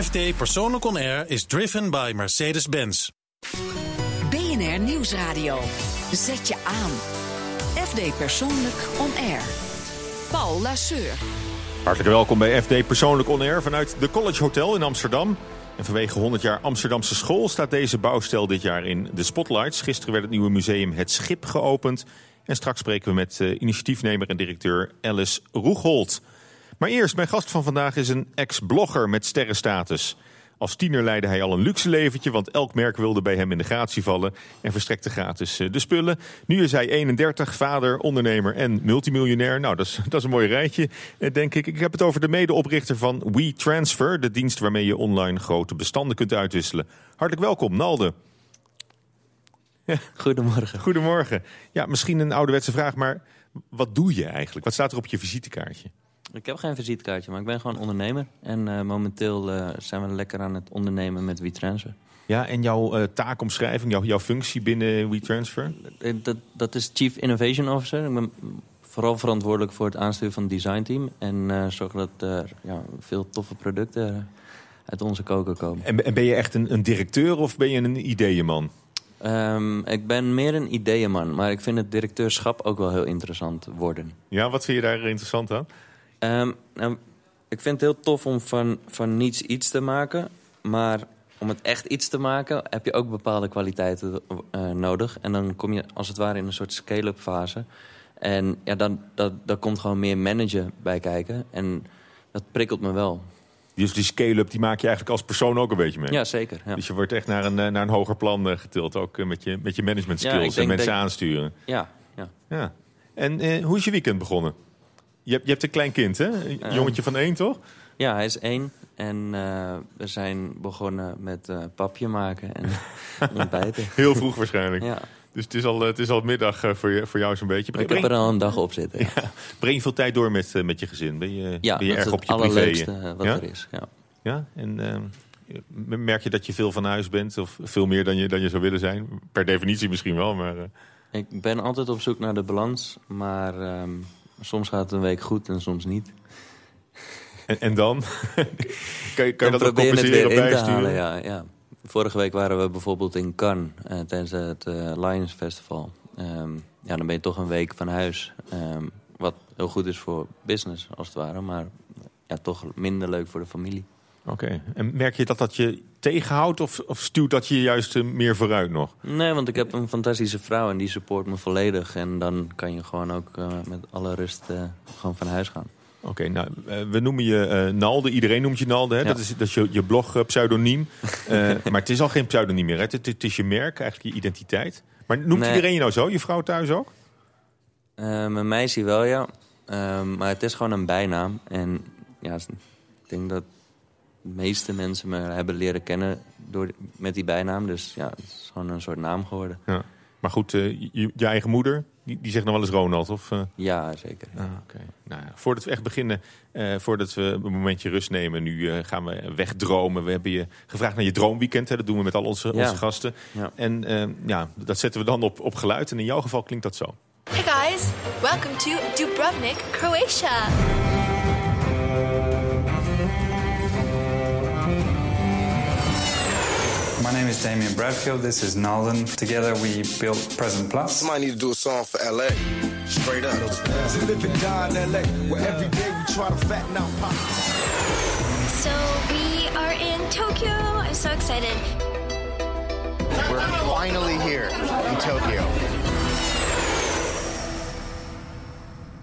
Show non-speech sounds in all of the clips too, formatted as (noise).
FD Persoonlijk On Air is driven by Mercedes-Benz. BNR Nieuwsradio. Zet je aan. FD Persoonlijk On Air. Paul Lasseur. Hartelijk welkom bij FD Persoonlijk On Air vanuit de College Hotel in Amsterdam. En vanwege 100 jaar Amsterdamse school staat deze bouwstijl dit jaar in de spotlights. Gisteren werd het nieuwe museum Het Schip geopend. En straks spreken we met uh, initiatiefnemer en directeur Alice Roegholt. Maar eerst, mijn gast van vandaag is een ex-blogger met sterrenstatus. Als tiener leidde hij al een luxe leventje, want elk merk wilde bij hem in de gratie vallen en verstrekte gratis de spullen. Nu is hij 31, vader, ondernemer en multimiljonair. Nou, dat is, (laughs) dat is een mooi rijtje, denk ik. Ik heb het over de medeoprichter van WeTransfer, de dienst waarmee je online grote bestanden kunt uitwisselen. Hartelijk welkom, Nalde. Goedemorgen. Goedemorgen. Ja, misschien een ouderwetse vraag, maar wat doe je eigenlijk? Wat staat er op je visitekaartje? Ik heb geen visitekaartje, maar ik ben gewoon ondernemer. En uh, momenteel uh, zijn we lekker aan het ondernemen met WeTransfer. Ja, en jouw uh, taakomschrijving, jouw, jouw functie binnen WeTransfer? Dat, dat is Chief Innovation Officer. Ik ben vooral verantwoordelijk voor het aansturen van het designteam. En zorgen dat er ja, veel toffe producten uit onze koker komen. En, en ben je echt een, een, directeur of ben je een ideeënman? Um, ik ben meer een ideeënman, maar ik vind het directeurschap ook wel heel interessant worden. Ja, wat vind je daar interessant aan? Um, nou, ik vind het heel tof om van, van niets iets te maken. Maar om het echt iets te maken heb je ook bepaalde kwaliteiten uh, nodig. En dan kom je als het ware in een soort scale-up fase. En ja, dan, dat, daar komt gewoon meer managen bij kijken. En dat prikkelt me wel. Dus die scale-up die maak je eigenlijk als persoon ook een beetje mee? Ja, zeker. Ja. Dus je wordt echt naar een, naar een hoger plan getild. Ook met je, met je management skills ja, en mensen aansturen. Ja, ja. ja. En eh, hoe is je weekend begonnen? Je hebt, je hebt een klein kind, hè? Een jongetje van één, toch? Ja, hij is één. En uh, we zijn begonnen met uh, papje maken en (laughs) ontbijten. Heel vroeg waarschijnlijk. Ja. Dus het is al, het is al middag uh, voor, je, voor jou zo'n beetje. Breng, ik heb er al een dag op zitten. Ja. Ja. Breng je veel tijd door met, met je gezin? Ben je, ja, ben je erg op je privé? allerleukste wat er is. Ja. ja? En merk je dat je veel van huis bent? Of veel meer dan je, dan je zou willen zijn? Per definitie misschien wel, maar... Ik ben altijd op zoek naar de balans, maar... Um, Soms gaat het een week goed en soms niet. En, en dan? (laughs) kan je, kan je dat ook compenseren het weer in te halen, ja, ja. Vorige week waren we bijvoorbeeld in Cannes uh, tijdens het uh, Lions Festival. Um, ja, dan ben je toch een week van huis. Um, wat heel goed is voor business, als het ware. Maar ja, toch minder leuk voor de familie. Oké. Okay. En merk je dat dat je tegenhoudt of, of stuurt dat je juist uh, meer vooruit nog? Nee, want ik heb een fantastische vrouw en die support me volledig. En dan kan je gewoon ook uh, met alle rust uh, gewoon van huis gaan. Oké, okay, nou, we noemen je Nalde. Iedereen noemt je Nalde. Hè? Ja. Dat, is, dat is je, je blog-pseudoniem. (laughs) maar het is al geen pseudoniem meer. Hè? Het, het, is je merk, eigenlijk je identiteit. Maar noemt nee. iedereen je nou zo? Je vrouw thuis ook? mijn meisje wel, ja. maar het is gewoon een bijnaam. En ja, ik denk dat meeste mensen me hebben leren kennen door, met die bijnaam. Dus ja, het is gewoon een soort naam geworden. Ja. Maar goed, uh, je, je, eigen moeder, die, die, zegt nog wel eens Ronald? Of, uh... Ja, zeker. Ah, okay. nou, voordat we echt beginnen, uh, voordat we een momentje rust nemen... nu gaan we wegdromen. We hebben je gevraagd naar je droomweekend. Hè? Dat doen we met al onze, ja. onze gasten. Ja. En ja, dat zetten we dan op, op geluid. En in jouw geval klinkt dat zo. Hey guys, welcome to Dubrovnik, Croatia. Is Damien Bradfield. This is Nalden. Together we built Present Plus. Somebody need to do a song for LA. Straight up. To live and die in LA, where every day we try to fatten out pockets. So we are in Tokyo. I'm so excited. We're finally here in Tokyo.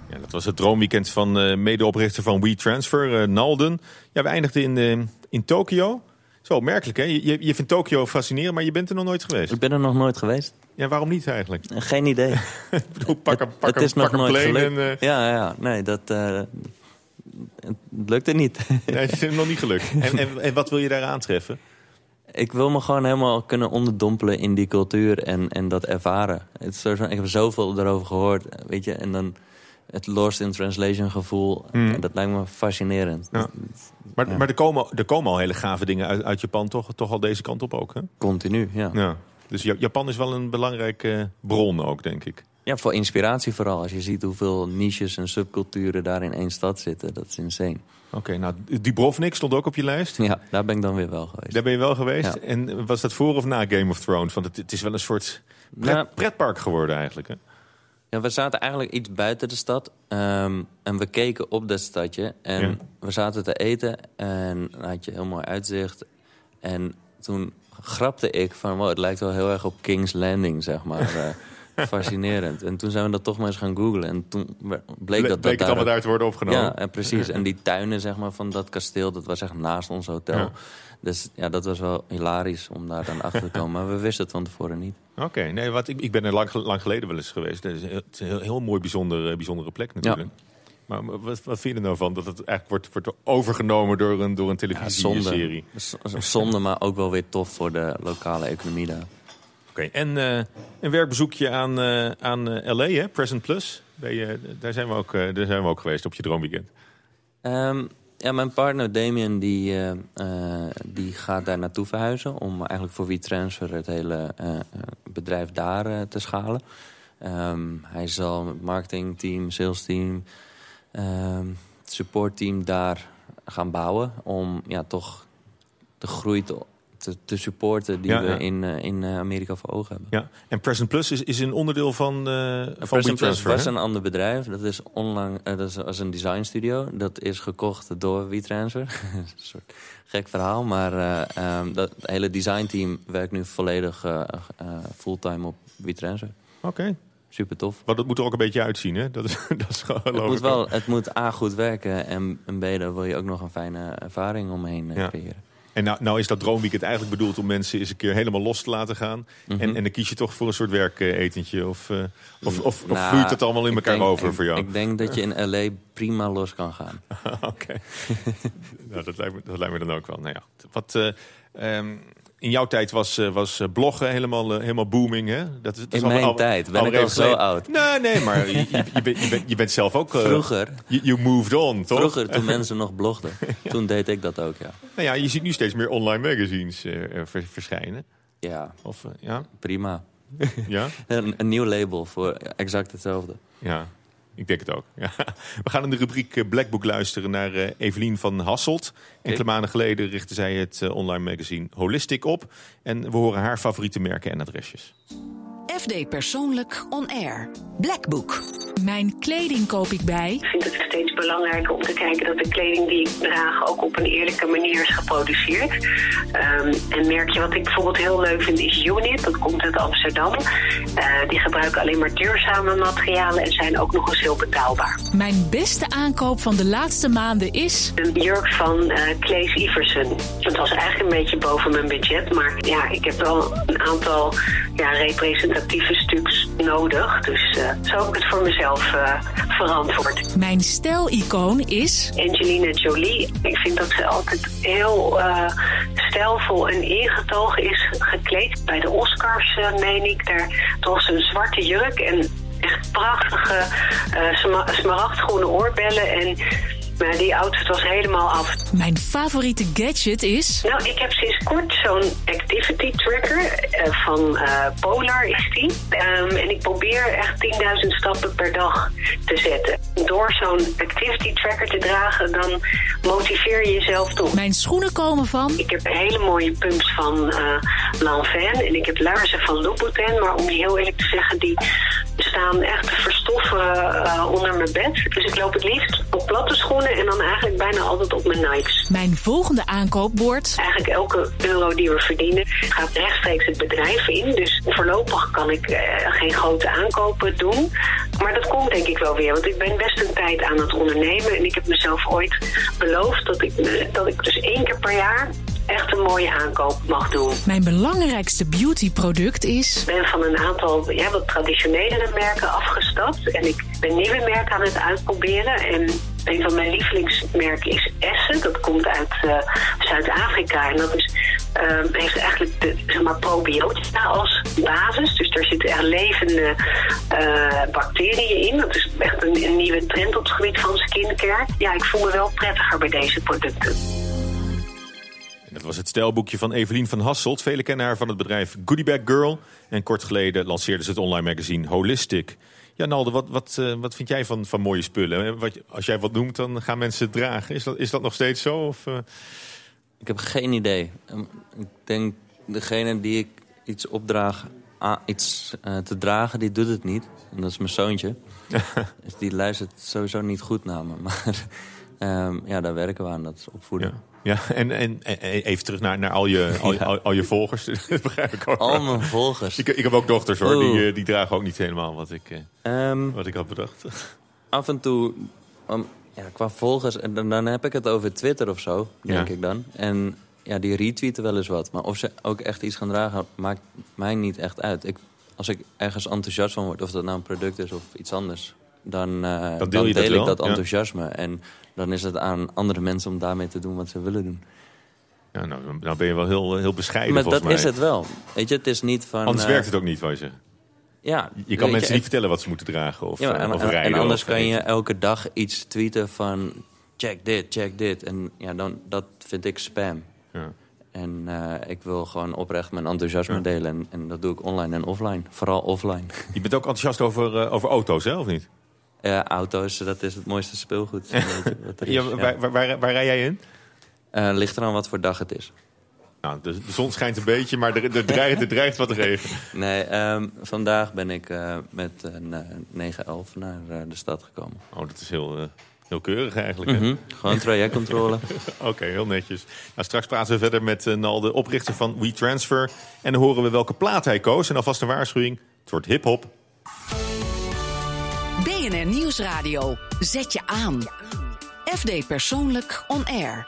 Ja, dat was het droomweekend van uh, medeoprichter van WeTransfer, uh, Nalden. Ja, we eindigden in, uh, in Tokio. Zo opmerkelijk, hè? Je, je vindt Tokio fascinerend, maar je bent er nog nooit geweest. Ik ben er nog nooit geweest. Ja, waarom niet eigenlijk? Geen idee. (laughs) ik bedoel, pak een, pak het, is nog nooit. En, uh... Ja, ja, nee, dat uh, het lukte niet. nee, het is nog niet gelukt. En, en, en wat wil je daar aantreffen? (laughs) Ik wil me gewoon helemaal kunnen onderdompelen in die cultuur en, en dat ervaren. Het is zo, ik heb zoveel erover gehoord, weet je, en dan het lost in translation gevoel. Mm. En dat lijkt me fascinerend. Ja. Maar, ja. maar er, komen, er komen al hele gave dingen uit, uit Japan toch, toch al deze kant op ook, hè? Continu, ja. ja. Dus Japan is wel een belangrijke bron ook, denk ik. Ja, voor inspiratie vooral. Als je ziet hoeveel niches en subculturen daar in één stad zitten. Dat is insane. Oké, nou, Dubrovnik stond ook op je lijst. Ja, daar ben ik dan weer wel geweest. Daar ben je wel geweest. Ja. En was dat voor of na Game of Thrones? Want het, het is wel een soort pret- Ja. pretpark geworden eigenlijk. Hè? Ja, we zaten eigenlijk iets buiten de stad. ehm, en we keken op dat stadje. En Ja. we zaten te eten. En dan had je heel mooi uitzicht. En toen grapte ik van... Wow, het lijkt wel heel erg op King's Landing, zeg maar. (laughs) Eh, fascinerend. En toen zijn we dat toch maar eens gaan googlen. En toen bleek dat Bleek dat het allemaal daar te worden opgenomen. Ja, en precies. En die tuinen zeg maar, van dat kasteel, dat was echt naast ons hotel. Ja. Dus ja, dat was wel hilarisch om daar dan achter te komen. Maar we wisten het van tevoren niet. Oké, nee, wat, ik, ik ben er lang, lang geleden wel eens geweest. Het is een heel, het is een heel, heel mooi, bijzonder, eh, bijzondere plek natuurlijk. Maar maar wat, wat vind je er nou van dat het eigenlijk wordt, wordt overgenomen door een, door een Ja, zonde. televisieserie? Z- Zonde, maar ook wel weer tof voor de lokale economie daar. Oké, en eh, een werkbezoekje aan, eh, aan LA, hè? Present Plus. Je, daar, zijn we ook, daar zijn we ook geweest op je droomweekend. Ehm, ja, mijn partner Damien die, eh, eh, die gaat daar naartoe verhuizen... om eigenlijk voor WeTransfer het hele eh, bedrijf daar te schalen. Ehm, hij zal het marketingteam, salesteam, ehm supportteam daar gaan bouwen... om ja, toch de groei te, te, te supporten die Ja, we ja. in, eh, in eh, Amerika voor ogen hebben. Ja, en Present Plus is, is een onderdeel van, eh van Present Plus was hè? een ander bedrijf. Dat is onlang, dat is als een design studio. Dat is gekocht door WeTransfer. (laughs) een soort gek verhaal, maar ehm, dat het hele designteam werkt nu volledig fulltime op WeTransfer. Oké, Super tof. maar dat moet er ook een beetje uitzien, hè? Dat is, (laughs) dat is gewoon Het moet, wel, het moet A goed werken en, en B daar wil je ook nog een fijne ervaring omheen Ja. creëren. En nou, nou is dat droomweekend eigenlijk bedoeld om mensen eens een keer helemaal los te laten gaan. Mhm. en, en dan kies je toch voor een soort werketentje? Of, eh, of, of, of Nou, vloeit het allemaal in elkaar denk- over voor jou? Ik denk dat je in L.A. prima los kan gaan. (laughs) Oké. (laughs) nou, dat, lijkt me, dat lijkt me dan ook wel. Nou ja, wat, eh, ehm, in jouw tijd was, eh, was eh, bloggen helemaal, eh, helemaal booming, hè? Dat is, dat In mijn al- tijd? Ben ik al zo oud? Nee, nee, maar je, je, je, bent, je, bent, je bent zelf ook... Vroeger. You, you moved on, toch? Vroeger, toen (laughs) mensen nog blogden. Toen deed ik dat ook, ja. Nou ja, je ziet nu steeds meer online magazines ver- verschijnen. Ja, Of, ja? prima. Ja? (laughs) Een, een nieuw label voor exact hetzelfde. Ja, ik denk het ook. Ja. (laughs) We gaan in de rubriek eh, Black Book luisteren naar eh, Evelien van Hasselt. Enkele maanden geleden richtte zij het eh, online magazine Holistic op. En we horen haar favoriete merken en adresjes. FD Persoonlijk On Air. Blackbook. Mijn kleding koop ik bij. Ik vind het steeds belangrijker om te kijken dat de kleding die ik draag ook op een eerlijke manier is geproduceerd. Ehm, en merk je wat ik bijvoorbeeld heel leuk vind is Unit, dat komt uit Amsterdam. Eh, die gebruiken alleen maar duurzame materialen en zijn ook nog eens heel betaalbaar. Mijn beste aankoop van de laatste maanden is. Een jurk van eh Claes Iversen. Het was eigenlijk een beetje boven mijn budget, maar ja, ik heb wel een aantal ja, representatieve stuks nodig. Dus eh, zo heb ik het voor mezelf eh, verantwoord. Mijn stijlicoon is. Angelina Jolie. Ik vind dat ze altijd heel eh, stijlvol en ingetogen is gekleed. Bij de Oscars, meen ik, daar droeg ze een zwarte jurk en echt prachtige sma smaragdgroene oorbellen. En maar die outfit was helemaal af. Mijn favoriete gadget is. Nou, ik heb sinds kort zo'n activity tracker eh, van eh, Polar is die. Ehm, en ik probeer echt 10.000 stappen per dag te zetten. Door zo'n activity tracker te dragen, dan motiveer je jezelf toch. Mijn schoenen komen van. Ik heb hele mooie pumps van eh Lanvin en ik heb laarzen van Louboutin. Maar om je heel eerlijk te zeggen, die staan echt te verstoffen eh, onder mijn bed. Dus ik loop het liefst op platte schoenen en dan eigenlijk bijna altijd op mijn Nikes. Mijn volgende aankoop wordt. Eigenlijk elke euro die we verdienen gaat rechtstreeks het bedrijf in. Dus voorlopig kan ik eh, geen grote aankopen doen. Maar dat komt denk ik wel weer. Want ik ben best een tijd aan het ondernemen. En ik heb mezelf ooit beloofd dat ik, dat ik dus één keer per jaar echt een mooie aankoop mag doen. Mijn belangrijkste beautyproduct is. Ik ben van een aantal ja, wat traditionelere merken afgestapt. En ik ben nieuwe merken aan het uitproberen. En een van mijn lievelingsmerken is Essen. Dat komt uit eh, Zuid-Afrika. En dat is, eh, heeft eigenlijk de zeg maar, probiotica als basis. Dus daar zitten echt levende eh, bacteriën in. Dat is echt een nieuwe trend op het gebied van skincare. Ja, ik voel me wel prettiger bij deze producten. Was het stijlboekje van Evelien van Hasselt. Velen kennen haar van het bedrijf Goodiebag Girl. En kort geleden lanceerde ze het online magazine Holistic. Ja, Nalde, wat, wat, eh, wat vind jij van, van mooie spullen? Eh, Wat, als jij wat noemt, dan gaan mensen het dragen. Is dat, is dat nog steeds zo? Of, eh? Ik heb geen idee. Ehm, Ik denk, degene die ik iets opdraag a- iets te dragen, die doet het niet. En dat is mijn zoontje. (laughs) dus die luistert sowieso niet goed naar me. (laughs) Maar ehm, ja, daar werken we aan, dat is opvoeden. Ja, en, en, en even terug naar, naar al, je, (laughs) al, Ja. al, al je volgers. (laughs) dat begrijp ik ook. Al mijn volgers. Ik, ik heb ook dochters hoor, Oeh. die, eh, die dragen ook niet helemaal wat ik, eh, Ehm, wat ik had bedacht. (laughs) af en toe, um, ja, qua volgers, en dan, dan heb ik het over Twitter of zo, denk Ja. ik dan. En ja, die retweeten wel eens wat. Maar of ze ook echt iets gaan dragen, maakt mij niet echt uit. Ik, als ik ergens enthousiast van word, of dat nou een product is of iets anders... dan, eh, dan deel je dat ik dat ja. enthousiasme. En dan is het aan andere mensen om daarmee te doen wat ze willen doen. Ja, nou, nou ben je wel heel, heel bescheiden maar dat mij. is het wel. Weet je, het is niet van... Anders eh, werkt het ook niet, wou je zeggen. Ja, Je kan mensen niet vertellen wat ze moeten dragen of, ja, eh, en, of en- rijden. en anders of kan je elke dag iets tweeten van... check dit, check dit. En ja, dan, dat vind ik spam. Ja. En eh, ik wil gewoon oprecht mijn enthousiasme delen. En, en dat doe ik online en offline. Vooral offline. Je bent ook enthousiast over, eh, over auto's, hè, of niet? Ja, auto's, dat is het mooiste speelgoed. Weet (laughs) je wat er is, Ja, ja. waar, waar, waar, waar rij jij in? Eh, ligt eraan wat voor dag het is. Nou, de, de zon schijnt een beetje, maar er, er, dreigt, er dreigt wat regen. (laughs) Nee, ehm, vandaag ben ik eh, met een eh 9-11 naar de stad gekomen. Oh, dat is heel, heel keurig eigenlijk. hè? Mhm, Gewoon trajectcontrole. (laughs) Oké, heel netjes. Nou, straks praten we verder met Nal, de oprichter van WeTransfer. En dan horen we welke plaat hij koos. En alvast een waarschuwing, het wordt hip-hop. BNR Nieuwsradio. Zet je aan. FD Persoonlijk On Air.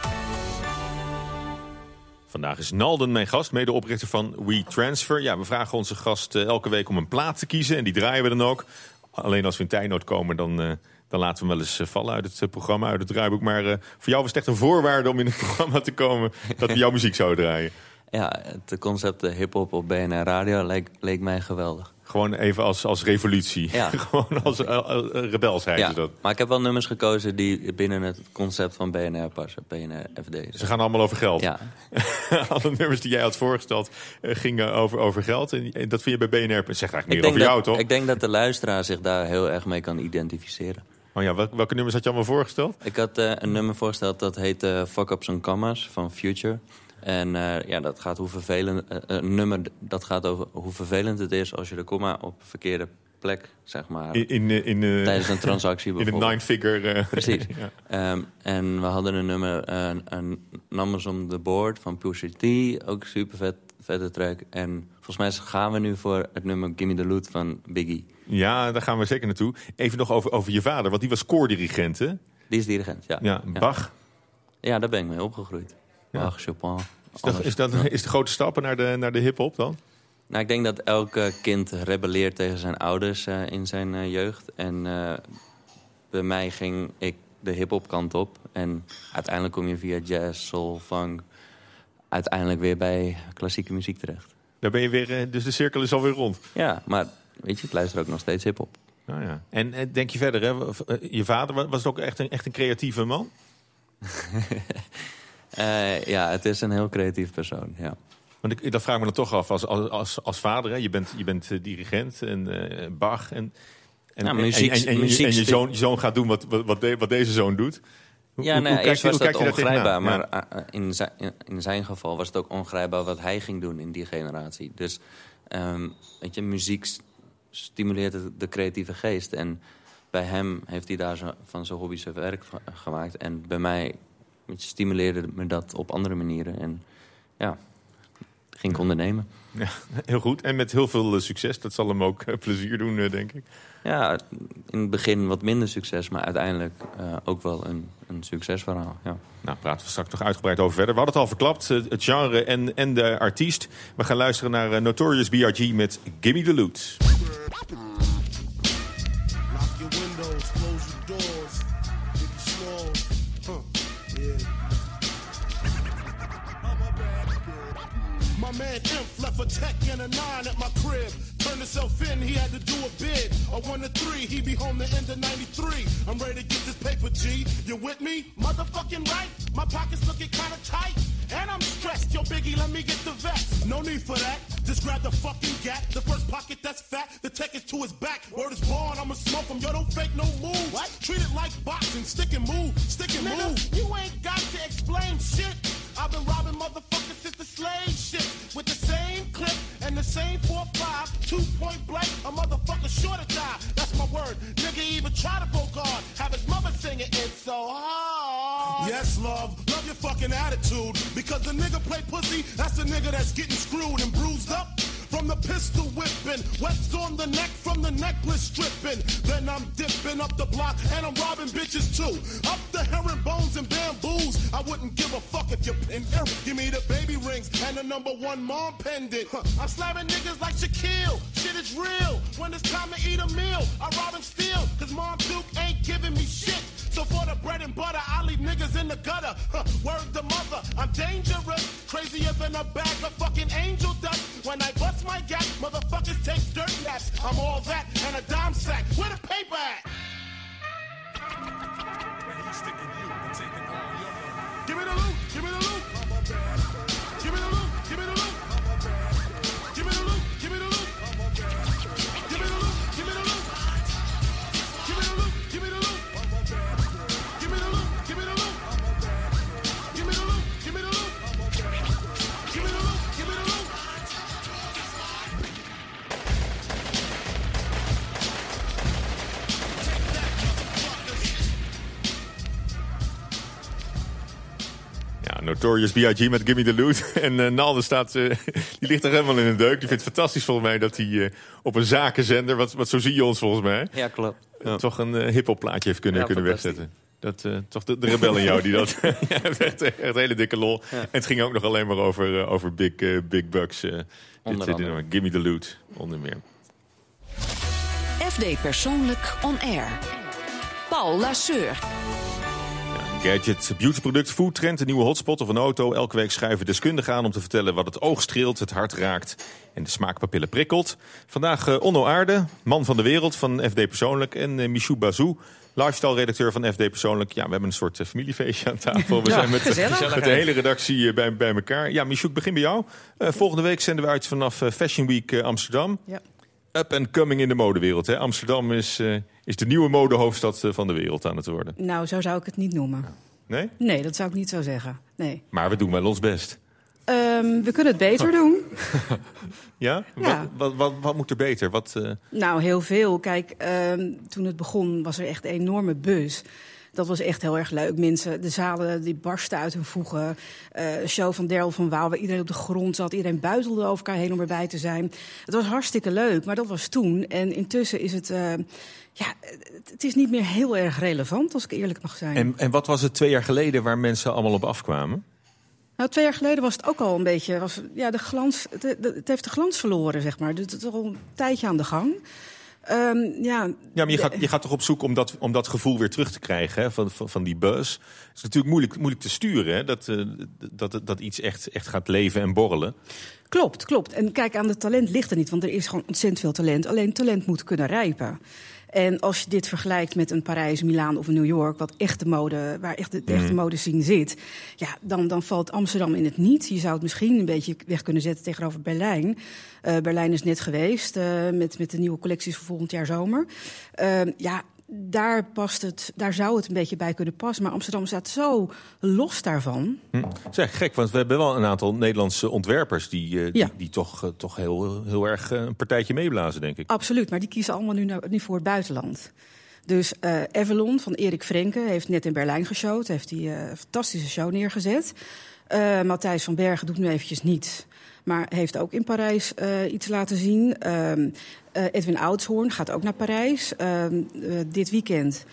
Vandaag is Nalden mijn gast, medeoprichter van WeTransfer. Ja, we vragen onze gast eh, elke week om een plaat te kiezen. En die draaien we dan ook. Alleen als we in tijdnood komen, dan, eh, dan laten we hem wel eens eh, vallen uit het programma, uit het draaiboek. Maar eh, voor jou was het echt een voorwaarde om in het (laughs) programma te komen... dat we jouw muziek zouden draaien. Ja, het concept hip-hop op BNR Radio leek, leek mij geweldig. Gewoon even als, als revolutie. Ja. (laughs) Gewoon als eh, eh, rebelsheid Ja, dat. maar ik heb wel nummers gekozen die binnen het concept van BNR passen. BNR FD. Ze gaan allemaal over geld. Ja, (laughs) Alle nummers die jij had voorgesteld eh, gingen over, over geld. En, dat vind je bij BNR. Zegt eigenlijk meer over jou, toch? ik denk dat de luisteraar zich daar heel erg mee kan identificeren. Oh ja, welke, welke nummers had je allemaal voorgesteld? Ik had een nummer voorgesteld dat heet eh, Fuck Ups and Commas van Future. En eh, ja, dat gaat hoe vervelend, eh, een nummer dat gaat over hoe vervelend het is als je de komma op de verkeerde plek, zeg maar, In, in, eh, in, eh, tijdens een transactie (laughs) in een bijvoorbeeld. nine-figure... eh, (laughs) Precies. ja. Ehm, en we hadden een nummer, een, een Numbers on the Board van Pusha T. Ook super vet, vette track. En volgens mij gaan we nu voor het nummer Gimme the Loot van Biggie. ja, daar gaan we zeker naartoe. Even nog over, over je vader, want die was koordirigent, hè? Die is dirigent, ja. Ja, Bach. Ja, daar ben ik mee opgegroeid. Ja. Bach, Chopin. Is dat, is dat is de grote stappen naar de, naar de hip-hop dan? Nou, ik denk dat elk kind rebelleert tegen zijn ouders eh, in zijn eh, jeugd. En eh, bij mij ging ik de hip-hop kant op. En uiteindelijk kom je via jazz, soul, funk... uiteindelijk weer bij klassieke muziek terecht. Daar ben je weer, dus de cirkel is alweer rond. Ja, maar weet je, ik luister ook nog steeds hip-hop. Nou ja. En denk je verder, hè? je vader wa- was ook echt een, echt een creatieve man? (laughs) Eh, ja, het is een heel creatief persoon, ja. Want ik, dat vraag ik me dan toch af als, als, als, als vader. Hè? Je bent, je bent eh, dirigent en eh, Bach. En, en, Ja, muziek- en, en, en, je- muziek- en je, zoon, je zoon gaat doen wat, wat, wat, de- wat deze zoon doet. Hoe- Ja, hoe- nou, eerst was dat ongrijpbaar, maar in, zijn, in- zijn geval was het ook ongrijpbaar wat hij ging doen in die generatie. Dus, ehm, weet je, muziek stimuleert de, de creatieve geest. En bij hem heeft hij daar zo, van zijn hobby zijn werk gemaakt. En bij mij je, stimuleerde me dat op andere manieren. En ja, ging ik ondernemen. Ja, heel goed. En met heel veel eh, succes. Dat zal hem ook eh, plezier doen, eh, denk ik. Ja, in het begin wat minder succes, maar uiteindelijk ook wel een, een succesverhaal. Ja. Nou, praten we straks nog uitgebreid over verder. We hadden het al verklapt, het genre en, en de artiest. We gaan luisteren naar Notorious B.I.G. met Gimme the Loot. Tech and a nine at my crib. Turned himself in, he had to do a bid. A one to three, he be home the end of 93. I'm ready to get this paper, G. You with me? Motherfucking right. My pockets looking kinda tight. And I'm stressed. Yo, Biggie, let me get the vest. No need for that. Just grab the fucking gap. The first pocket that's fat. The tech is to his back. Word is born, I'ma smoke him. Yo, don't fake no moves. What? Treat it like boxing. Stick and move. Stick and Nigga, move. You ain't got to explain shit. I've been robbing motherfuckers since the slave shit. With the same clip and the same 4-5. Two point blank. A motherfucker sure to die. That's my word. Nigga even try to go guard. Have his mother singing it so hard. Yes, love. Love your fucking attitude. Because the nigga play pussy, that's the nigga that's getting screwed and bruised up. From the pistol whipping, webs on the neck from the necklace stripping. Then I'm dipping up the block and I'm robbing bitches too. Up the herringbones and bamboos. I wouldn't give a fuck if you pin Give me the baby rings and the number one mom pendant. Huh. I'm slamming niggas like Shaquille. Shit is real. When it's time to eat a meal, I rob and steal. Cause mom Duke ain't giving me shit. So for the bread and butter, I leave niggas in the gutter. Huh, word to mother, I'm dangerous. Crazier than a bag of fucking angel dust. When I bust my gap, motherfuckers take dirt naps. I'm all that and a dime sack. Notorious B.I.G. met Gimme the Loot. (laughs) En eh, Nalde staat, eh, (laughs) die ligt er helemaal in een deuk. Die vindt het fantastisch volgens mij dat hij eh, op een zakenzender, wat, wat zo zie je ons volgens mij, Ja, klopt. toch een eh hip-hop plaatje heeft kunnen, Ja, kunnen wegzetten. Dat, eh, toch de, de rebel in jou die dat. (laughs) ja, echt, echt een hele dikke lol. Ja. En het ging ook nog alleen maar over, eh, over big, eh, big bucks. eh, dit, Onder dit nummer. Gimme the Loot, onder meer. FD Persoonlijk On Air. Paul Lasseur. Gadget, beautyproduct, foodtrend, een nieuwe hotspot of een auto. Elke week schuiven deskundigen aan om te vertellen wat het oog streelt, het hart raakt en de smaakpapillen prikkelt. Vandaag eh, Onno Aarde, man van de wereld van FD Persoonlijk. En eh, Michou Bazou, lifestyle-redacteur van FD Persoonlijk. Ja, we hebben een soort eh, familiefeestje aan tafel. We Ja, zijn met, de hele redactie bij, bij elkaar. Ja, Michou, ik begin bij jou. Volgende week zenden we uit vanaf Fashion Week Amsterdam. Ja. Up and coming in de modewereld. Hè. Amsterdam is, eh, is de nieuwe modehoofdstad eh, van de wereld aan het worden. Nou, zo zou ik het niet noemen. Nee? Nee, dat zou ik niet zo zeggen. Nee. Maar we doen wel ons best. Ehm, we kunnen het beter doen. (laughs) Ja? Ja. Wat, wat, wat, wat moet er beter? Wat, eh, Nou, heel veel. Kijk, ehm, toen het begon was er echt een enorme bus. Dat was echt heel erg leuk. Mensen, de zalen die barsten uit hun voegen. Een show van Daryl van Waal, waar iedereen op de grond zat. Iedereen buitelde over elkaar heen om erbij te zijn. Het was hartstikke leuk, maar dat was toen. En intussen is het... eh, ja, het, is niet meer heel erg relevant, als ik eerlijk mag zijn. en, en wat was het twee jaar geleden waar mensen allemaal op afkwamen? Nou, twee jaar geleden was het ook al een beetje. Was, ja, de glans, het heeft de glans verloren, zeg maar. Dus het is al een tijdje aan de gang. Ehm, ja, Ja, maar je gaat, je gaat toch op zoek om dat, om dat gevoel weer terug te krijgen hè, van, van, van die buzz. Het is natuurlijk moeilijk, moeilijk te sturen, hè, dat, eh, dat, dat iets echt, echt gaat leven en borrelen. Klopt, klopt. En kijk, aan het talent ligt er niet, want er is gewoon ontzettend veel talent. Alleen talent moet kunnen rijpen. En als je dit vergelijkt met een Parijs, Milaan of een New York, wat echte mode, waar echt de, de echte Mhm. modescene zit, ja, dan, dan valt Amsterdam in het niet. Je zou het misschien een beetje weg kunnen zetten tegenover Berlijn. Eh, Berlijn is net geweest eh, met, met de nieuwe collecties voor volgend jaar zomer. Eh, ja, daar, past het, daar zou het een beetje bij kunnen passen. Maar Amsterdam staat zo los daarvan. Hm. Echt gek, want we hebben wel een aantal Nederlandse ontwerpers die, eh, die, Ja. die toch, eh, toch heel, heel erg eh, een partijtje meeblazen, denk ik. Absoluut, maar die kiezen allemaal nu, nu voor het buitenland. Dus Avalon van Erik Frenke heeft net in Berlijn geshowd. Heeft hij een fantastische show neergezet. Matthijs van Bergen doet nu eventjes niets. Maar heeft ook in Parijs eh, iets laten zien. Ehm, eh, Edwin Oudshoorn gaat ook naar Parijs. Ehm, eh, dit weekend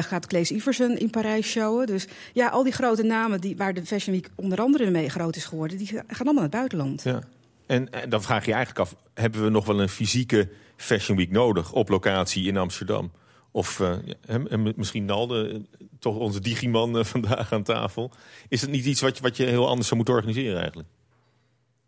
gaat Claes Iversen in Parijs showen. Dus ja, al die grote namen die, waar de Fashion Week onder andere mee groot is geworden... die gaan allemaal naar het buitenland. Ja. En, en dan vraag je je eigenlijk af, hebben we nog wel een fysieke Fashion Week nodig op locatie in Amsterdam? Of misschien Nalde, toch onze digiman (laughs) vandaag aan tafel. Is het niet iets wat wat je heel anders zou moeten organiseren eigenlijk?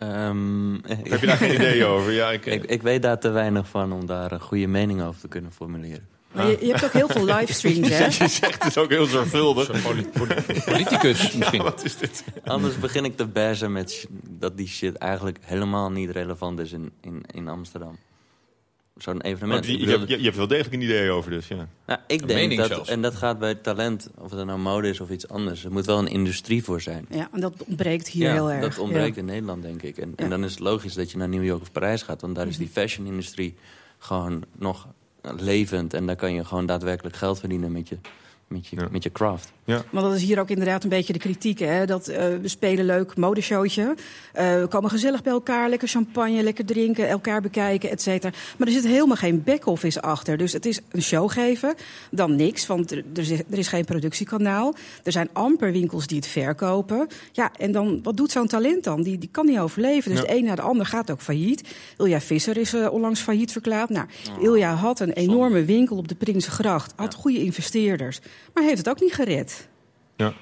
Ehm, Of heb je daar geen idee over? Ja, ik, (laughs) ik, ik weet daar te weinig van om daar een goede mening over te kunnen formuleren. Maar je, je hebt ook heel veel (laughs) livestreams, hè? Je zegt het ook heel zorgvuldig. (laughs) Politicus misschien. Wat is dit? Anders begin ik te bashen met dat die shit eigenlijk helemaal niet relevant is in, in, in Amsterdam. Zo'n evenement. die- je, hebt, je, je hebt wel degelijk een idee over, dus ja. nou, ik Een denk mening dat, zelfs. en dat gaat bij talent, of het nou mode is of iets anders. Er moet wel een industrie voor zijn. Ja, en dat ontbreekt hier ja, heel erg. dat ontbreekt Ja. in Nederland, denk ik. En, Ja. Mhm. en dan is het logisch dat je naar New York of Parijs gaat. Want daar is die fashion-industrie gewoon nog levend. En daar kan je gewoon daadwerkelijk geld verdienen met je, met je, Ja. met je craft. Maar dat is hier ook inderdaad een beetje de kritiek. Hè? Dat, eh, we spelen leuk modeshowtje. Eh, we komen gezellig bij elkaar, lekker champagne, lekker drinken, elkaar bekijken, et cetera. Maar er zit helemaal geen back-office achter. Dus het is een show geven, dan niks, want er, er, is, er is geen productiekanaal. Er zijn amper winkels die het verkopen. Ja, en dan, wat doet zo'n talent dan? Die, die kan niet overleven. Dus Ja. de een na de ander gaat ook failliet. Ilja Visser is eh, onlangs failliet verklaard. Nou, Ilja had een enorme winkel op de Prinsengracht. Had goede investeerders. Maar heeft het ook niet gered. Ja.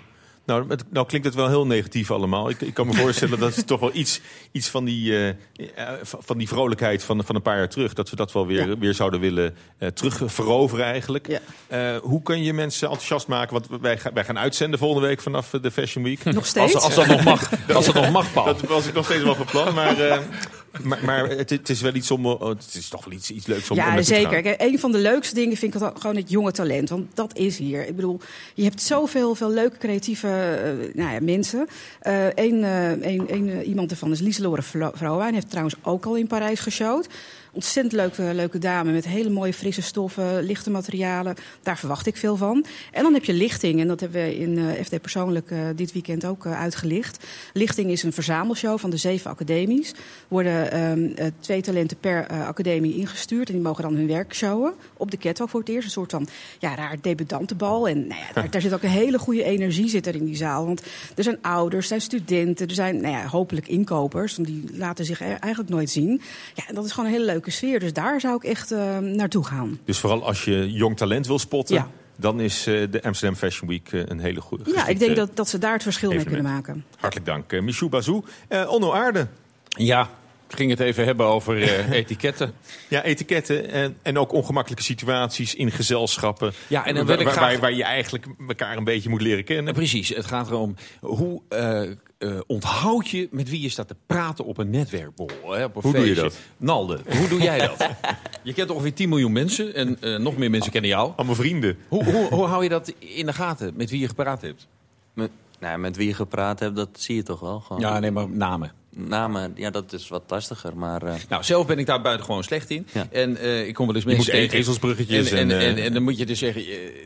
Nou, het, nou klinkt het wel heel negatief allemaal. Ik, ik kan me (laughs) voorstellen dat het toch wel iets, iets van, die, eh, eh, van die vrolijkheid van, van een paar jaar terug... dat we dat wel weer, Ja. weer zouden willen eh terug veroveren eigenlijk. Ja. Hoe kun je mensen enthousiast maken? Want wij, gaan- wij gaan uitzenden volgende week vanaf de Fashion Week. Nog Als, steeds? als dat nog mag. (laughs) Als dat nog mag, Paul. Dat was ik nog steeds wel van plan, maar... maar, maar het, het is wel iets om. oh, Het is toch wel iets, iets leuks om Ja, zeker. Kijk, een van de leukste dingen vind ik gewoon het jonge talent. Want dat is hier. Ik bedoel, je hebt zoveel veel leuke, creatieve eh, nou ja, mensen. Eén iemand ervan is Lieselore Vrouwijn. Heeft trouwens ook al in Parijs geshowd. Ontzettend leuke, leuke dame met hele mooie frisse stoffen, lichte materialen. Daar verwacht ik veel van. En dan heb je lichting. En dat hebben we in eh, FD Persoonlijk eh, dit weekend ook eh, uitgelicht. Lichting is een verzamelshow van de zeven academies. Er worden ehm, eh, twee talenten per academie ingestuurd. En die mogen dan hun werk showen. Op de catwalk voor het eerst. Een soort van ja, raar debutantenbal. En nou ja, daar, zit ook een hele goede energie zit er in die zaal. Want er zijn ouders, er zijn studenten, er zijn nou ja, hopelijk inkopers. Want die laten zich er eigenlijk nooit zien. Ja, en dat is gewoon een hele leuke sfeer. Dus daar zou ik echt eh, naartoe gaan. Dus vooral als je jong talent wil spotten, Ja. dan is eh, de Amsterdam Fashion Week eh, een hele goede. Ja, ik denk dat, dat ze daar het verschil mee kunnen maken. Hartelijk dank. Uh, Michou Bazou. Eh, Onno Aarde. Ja, ging het even hebben over eh, (laughs) etiketten. Ja, etiketten en, en ook ongemakkelijke situaties in gezelschappen. Ja, en dan waar, wil ik waar, graag- waar, waar je eigenlijk elkaar een beetje moet leren kennen. Precies, het gaat erom hoe eh, eh, onthoud je met wie je staat te praten op een netwerkborrel. Hè, op een Hoe doe je feestje. dat? Nalde, hoe doe jij dat? (laughs) je kent ongeveer 10 miljoen mensen en eh, nog meer mensen kennen jou. Allemaal vrienden. Hoe, hoe, hoe hou je dat in de gaten met wie je gepraat hebt? Met, nou, met wie je gepraat hebt, dat zie je toch wel. Gewoon. Ja, nee, maar namen. Namen, ja, dat is wat lastiger. Maar eh, Nou, zelf ben ik daar buitengewoon slecht in. Ja. En eh, ik kom wel eens Je mensen tegen. ezelsbruggetjes En, en, en, en, eh, en dan moet je dus zeggen,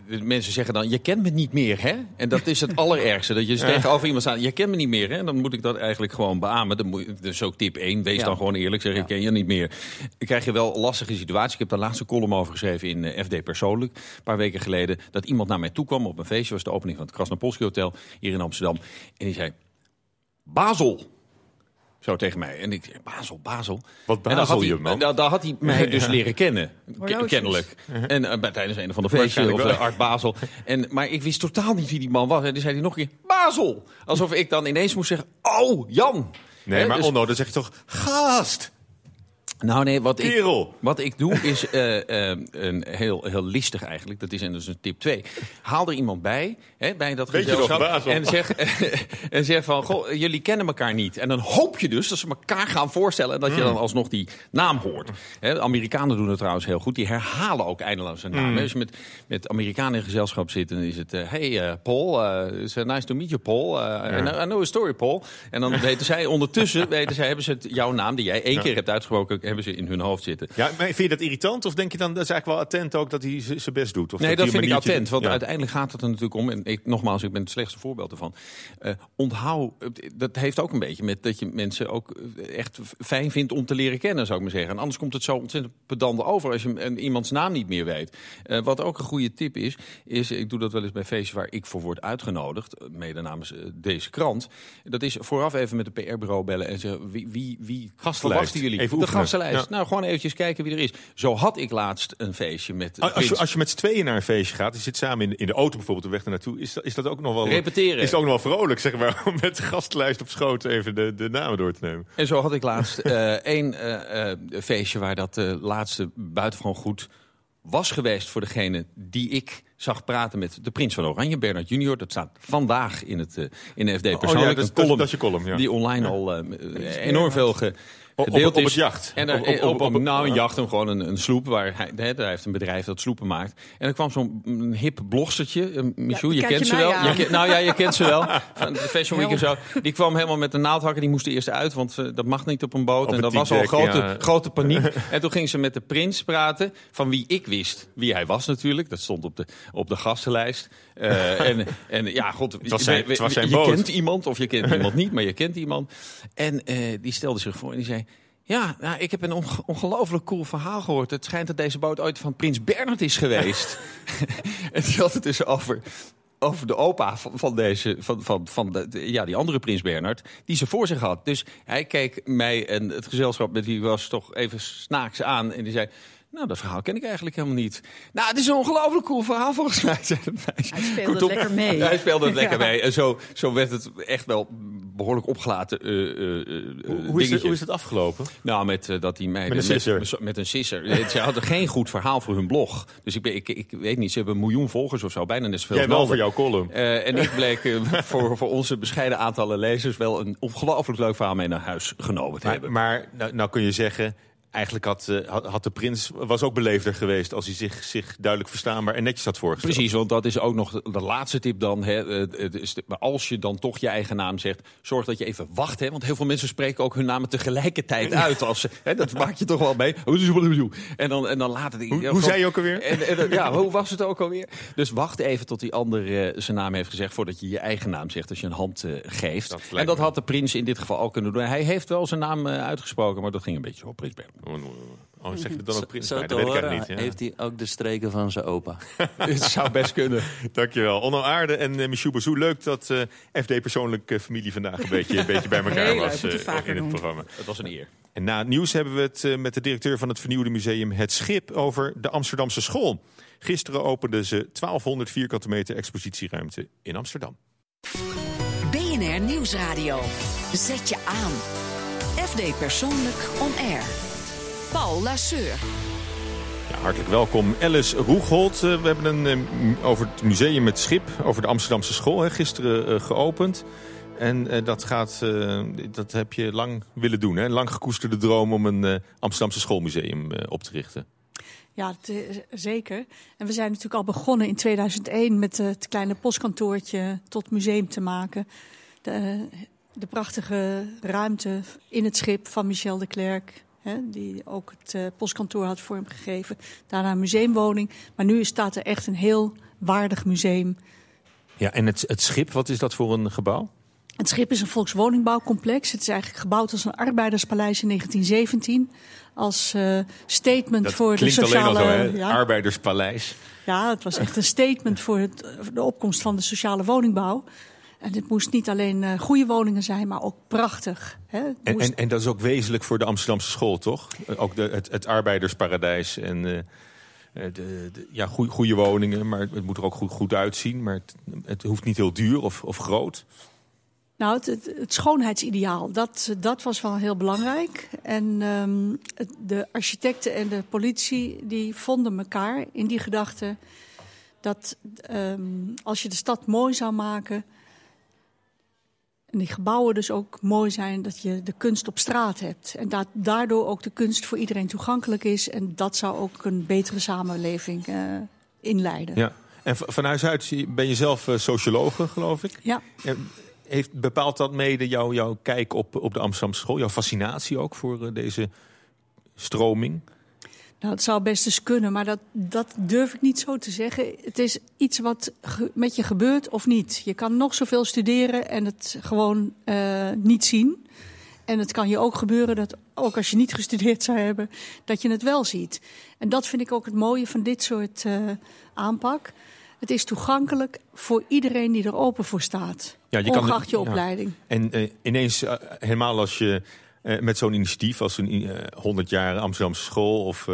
de mensen zeggen dan, je kent me niet meer, hè? En dat is het (laughs) allerergste. Dat je dus tegenover iemand staat, je kent me niet meer, hè? Dan moet ik dat eigenlijk gewoon beamen. Dan moet, dus ook tip 1, wees Ja. dan gewoon eerlijk, zeg ik Ja. ken je niet meer. Dan krijg je wel lastige situaties. Ik heb daar laatste column over geschreven in FD Persoonlijk. Een paar weken geleden. Dat iemand naar mij toe kwam op een feestje. was de opening van het Krasnopolski Hotel hier in Amsterdam. En die zei, Basel. Zo tegen mij. En ik zei, Basel, Basel. Wat En dan had je, hij, man? Daar, daar had hij mij dus leren kennen. Horloges. Kennelijk. En eh, bij, tijdens een of andere feestje. Of eh, Art Basel. En, maar ik wist totaal niet wie die man was. En toen zei hij nog een keer, Basel. Alsof ik dan ineens moest zeggen, oh, Jan. Nee, maar dus- Onno, dan zeg je toch gast, Nou nee, wat ik, wat ik doe is eh, eh, een heel, heel listig eigenlijk. Dat is en dat is een tip 2. Haal er iemand bij, hè, bij dat gezelschap. En, zeg, (laughs) en zeg van, goh, jullie kennen elkaar niet. En dan hoop je dus dat ze elkaar gaan voorstellen... en dat je Hmm. dan alsnog die naam hoort. Hè, Amerikanen doen het trouwens heel goed. Die herhalen ook eindeloos een naam. Hmm. Als je met, met Amerikanen in gezelschap zit... dan is het, eh, hey Paul, it's nice to meet you Paul. Eh, I know- I know a story Paul. En dan weten zij ondertussen, (laughs) weten zij, hebben ze het, jouw naam... die jij één keer hebt uitgesproken, hebben ze in hun hoofd zitten. Ja, maar vind je dat irritant? Of denk je dan, dat is eigenlijk wel attent ook dat hij zijn best doet? Of Nee, dat vind ik attent. Want Ja. uiteindelijk gaat het er natuurlijk om. En ik, nogmaals, ik ben het slechtste voorbeeld ervan. Eh, onthoud, dat heeft ook een beetje met dat je mensen ook eh, echt fijn vindt om te leren kennen, zou ik maar zeggen. En anders komt het zo ontzettend pedant over als je een, iemands naam niet meer weet. Eh, wat ook een goede tip is, is, ik doe dat wel eens bij feestjes waar ik voor word uitgenodigd, mede namens deze krant. Dat is vooraf even met een PR-bureau bellen en zeggen, wie, wie, wie verwachten jullie? Even de Nou, gewoon eventjes kijken wie er is. Zo had ik laatst een feestje met Als je, als je met z'n tweeën naar een feestje gaat, je zit samen in de, in de auto bijvoorbeeld, de weg naartoe, is dat, is dat ook nog wel... Repeteren. Is het ook nog wel vrolijk, zeg maar, (laughs) om met de gastlijst op schoot even de, de namen door te nemen. En zo had ik laatst eh, (laughs) één eh, eh, feestje waar dat laatste buitengewoon goed was geweest voor degene die ik zag praten met de prins van Oranje, Bernard Junior. Dat staat vandaag in, het, in de FD persoonlijk. Oh ja, dat is- Een column dat is je column, ja. Die online al enorm veel ge, Op- gedeeld op- op het jacht. En er- Op- op- op, op, op- nou, een ja. jacht, gewoon een, een sloep. Waar hij, hè, hij heeft een bedrijf dat sloepen maakt. En er kwam zo'n een hip blogstertje. eh, Michou, je kent je ze wel. Je nou ja, je kent ze wel. (laughs) Van de Fashion Week en zo. Die kwam helemaal met een naaldhakker. Die moest eerst uit, want eh, dat mag niet op een boot. Op en dat was al grote, ja. grote paniek. (laughs) en toen ging ze met de prins praten. Van wie ik wist. Wie hij was natuurlijk. Dat stond op de, op de gastenlijst. Eh, en, (laughs) en ja, god. Het was zijn- het was zijn je boot. kent iemand of je kent iemand niet. Maar je kent iemand. En eh, die stelde zich voor en die zei... Ja, nou, ik heb een onge- ongelooflijk cool verhaal gehoord. Het schijnt dat deze boot ooit van Prins Bernhard is geweest. (laughs) (laughs) en die had het dus over, over de opa van, van, deze, van, van, van de, de- ja, die andere Prins Bernhard, die ze voor zich had. Dus hij keek mij en het gezelschap met wie was toch even snaaks aan. En die zei... Nou, dat verhaal ken ik eigenlijk helemaal niet. Nou, het is een ongelooflijk cool verhaal volgens mij. (laughs) Hij speelde het lekker mee. Hij speelde het (laughs) lekker Ja. mee. En zo, zo werd het echt wel behoorlijk opgelaten. eh, eh, eh, Hoe is, het, hoe is het afgelopen? Nou, met dat die meiden... Met een sisser. Met, een sisser. Ze hadden geen goed verhaal voor hun blog. Dus ik, ben, ik, ik weet niet, ze hebben een miljoen volgers of zo. Bijna net zoveel Jij wel voor jouw column. Eh, en ik (laughs) bleek voor, voor onze bescheiden aantallen lezers... wel een ongelooflijk leuk verhaal mee naar huis genomen te Maar, hebben. maar nou, nou kun je zeggen, eigenlijk had, eh, had, had de prins was ook beleefder geweest als hij zich, zich duidelijk verstaanbaar en netjes had voorgesteld. Precies, want dat is ook nog de, de laatste tip dan. Hè. Maar als je dan toch je eigen naam zegt, zorg dat je even wacht. Hè, want heel veel mensen spreken ook hun namen tegelijkertijd uit. Als hè, dat maak je toch wel mee. En dan, en dan laten. Hoe- hoe zei je ook alweer? En, en, ja, hoe was het ook alweer? Dus wacht even tot die ander eh, zijn naam heeft gezegd... voordat je je eigen naam zegt als je een hand eh, geeft. Dat en dat had de prins in dit geval ook kunnen doen. Hij heeft wel zijn naam eh, uitgesproken, maar dat ging een beetje zo. Prins Bernhard. Oh, zeg je dan ook prins Zo Dat weet horen niet. Ja. heeft hij ook de streken van zijn opa. (laughs) Het zou best kunnen. Dankjewel. Onno Aarde en uh, Michou Bazou. Leuk dat eh, FD Persoonlijk eh, Familie vandaag een beetje, een beetje bij (laughs) elkaar Heel was je eh, in het programma. Het was een eer. En na het nieuws hebben we het eh, met de directeur van het vernieuwde museum Het Schip over de Amsterdamse school. Gisteren openden ze 1200 vierkante meter expositieruimte in Amsterdam. BNR Nieuwsradio. Zet je aan. FD Persoonlijk On Air. Paul Lasseur. Ja, hartelijk welkom Alice Roegholt. Eh, we hebben een eh, over het museum Het Schip, over de Amsterdamse school, hè, gisteren eh, geopend. En dat, gaat, eh, dat heb je lang willen doen, hè? lang gekoesterde droom om een Amsterdamse schoolmuseum op te richten. Ja, zeker. En we zijn natuurlijk al begonnen in 2001 met het kleine postkantoortje tot museum te maken. De, de prachtige ruimte in het schip van Michel de Klerk. Hè, die ook het eh, postkantoor had vormgegeven. Daarna een museumwoning. Maar nu staat er echt een heel waardig museum. Ja, en het, het schip, wat is dat voor een gebouw? Het schip is een volkswoningbouwcomplex. Het is eigenlijk gebouwd als een arbeiderspaleis in 1917. Als eh, statement Dat voor de klinkt sociale... alleen al zo, hè? ja. Arbeiderspaleis. Ja, het was echt een statement voor het, de opkomst van de sociale woningbouw. En het moest niet alleen eh, goede woningen zijn, maar ook prachtig. Hè? En, moest- en, en dat is ook wezenlijk voor de Amsterdamse school, toch? Eh, Ook de, het, het arbeidersparadijs en eh, de, de, ja, goede woningen, maar het moet er ook goed, goed uitzien. Maar het, het hoeft niet heel duur of, of groot. Nou, het, het, het schoonheidsideaal, dat, dat was wel heel belangrijk. En ehm, de architecten en de politie die vonden elkaar in die gedachte dat ehm, als je de stad mooi zou maken en die gebouwen dus ook mooi zijn, dat je de kunst op straat hebt. En dat daardoor ook de kunst voor iedereen toegankelijk is. En dat zou ook een betere samenleving eh, inleiden. Ja. En van huis uit ben je zelf eh, sociologe, geloof ik. Ja. En Heeft, bepaalt dat mede jouw jouw kijk op, op de Amsterdamse school? Jouw fascinatie ook voor eh, deze stroming? Nou, het zou best eens kunnen, maar dat, dat durf ik niet zo te zeggen. Het is iets wat met je gebeurt of niet. Je kan nog zoveel studeren en het gewoon eh, niet zien. En het kan je ook gebeuren dat, ook als je niet gestudeerd zou hebben, dat je het wel ziet. En dat vind ik ook het mooie van dit soort eh, aanpak. Het is toegankelijk voor iedereen die er open voor staat. Ja, je kan- ongeacht je ja. opleiding. En eh, ineens, helemaal als je met zo'n initiatief als een eh, 100 jaar Amsterdamse school of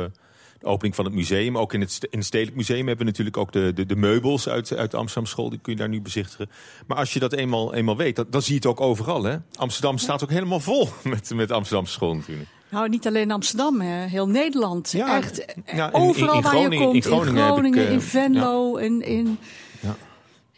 de opening van het museum, ook in het, in het Stedelijk Museum hebben we natuurlijk ook de, de, de meubels uit, uit de Amsterdamse school, die kun je daar nu bezichtigen. Maar als je dat eenmaal, eenmaal weet, dat, dan zie je het ook overal. Hè? Amsterdam staat ook helemaal vol met, met Amsterdamse school natuurlijk. Nou, niet alleen Amsterdam, hè. heel Nederland. Ja, Echt, ja, in- overal in waar je Groningen- komt. in Groningen heb ik, Groningen, eh, in Venlo, in, in,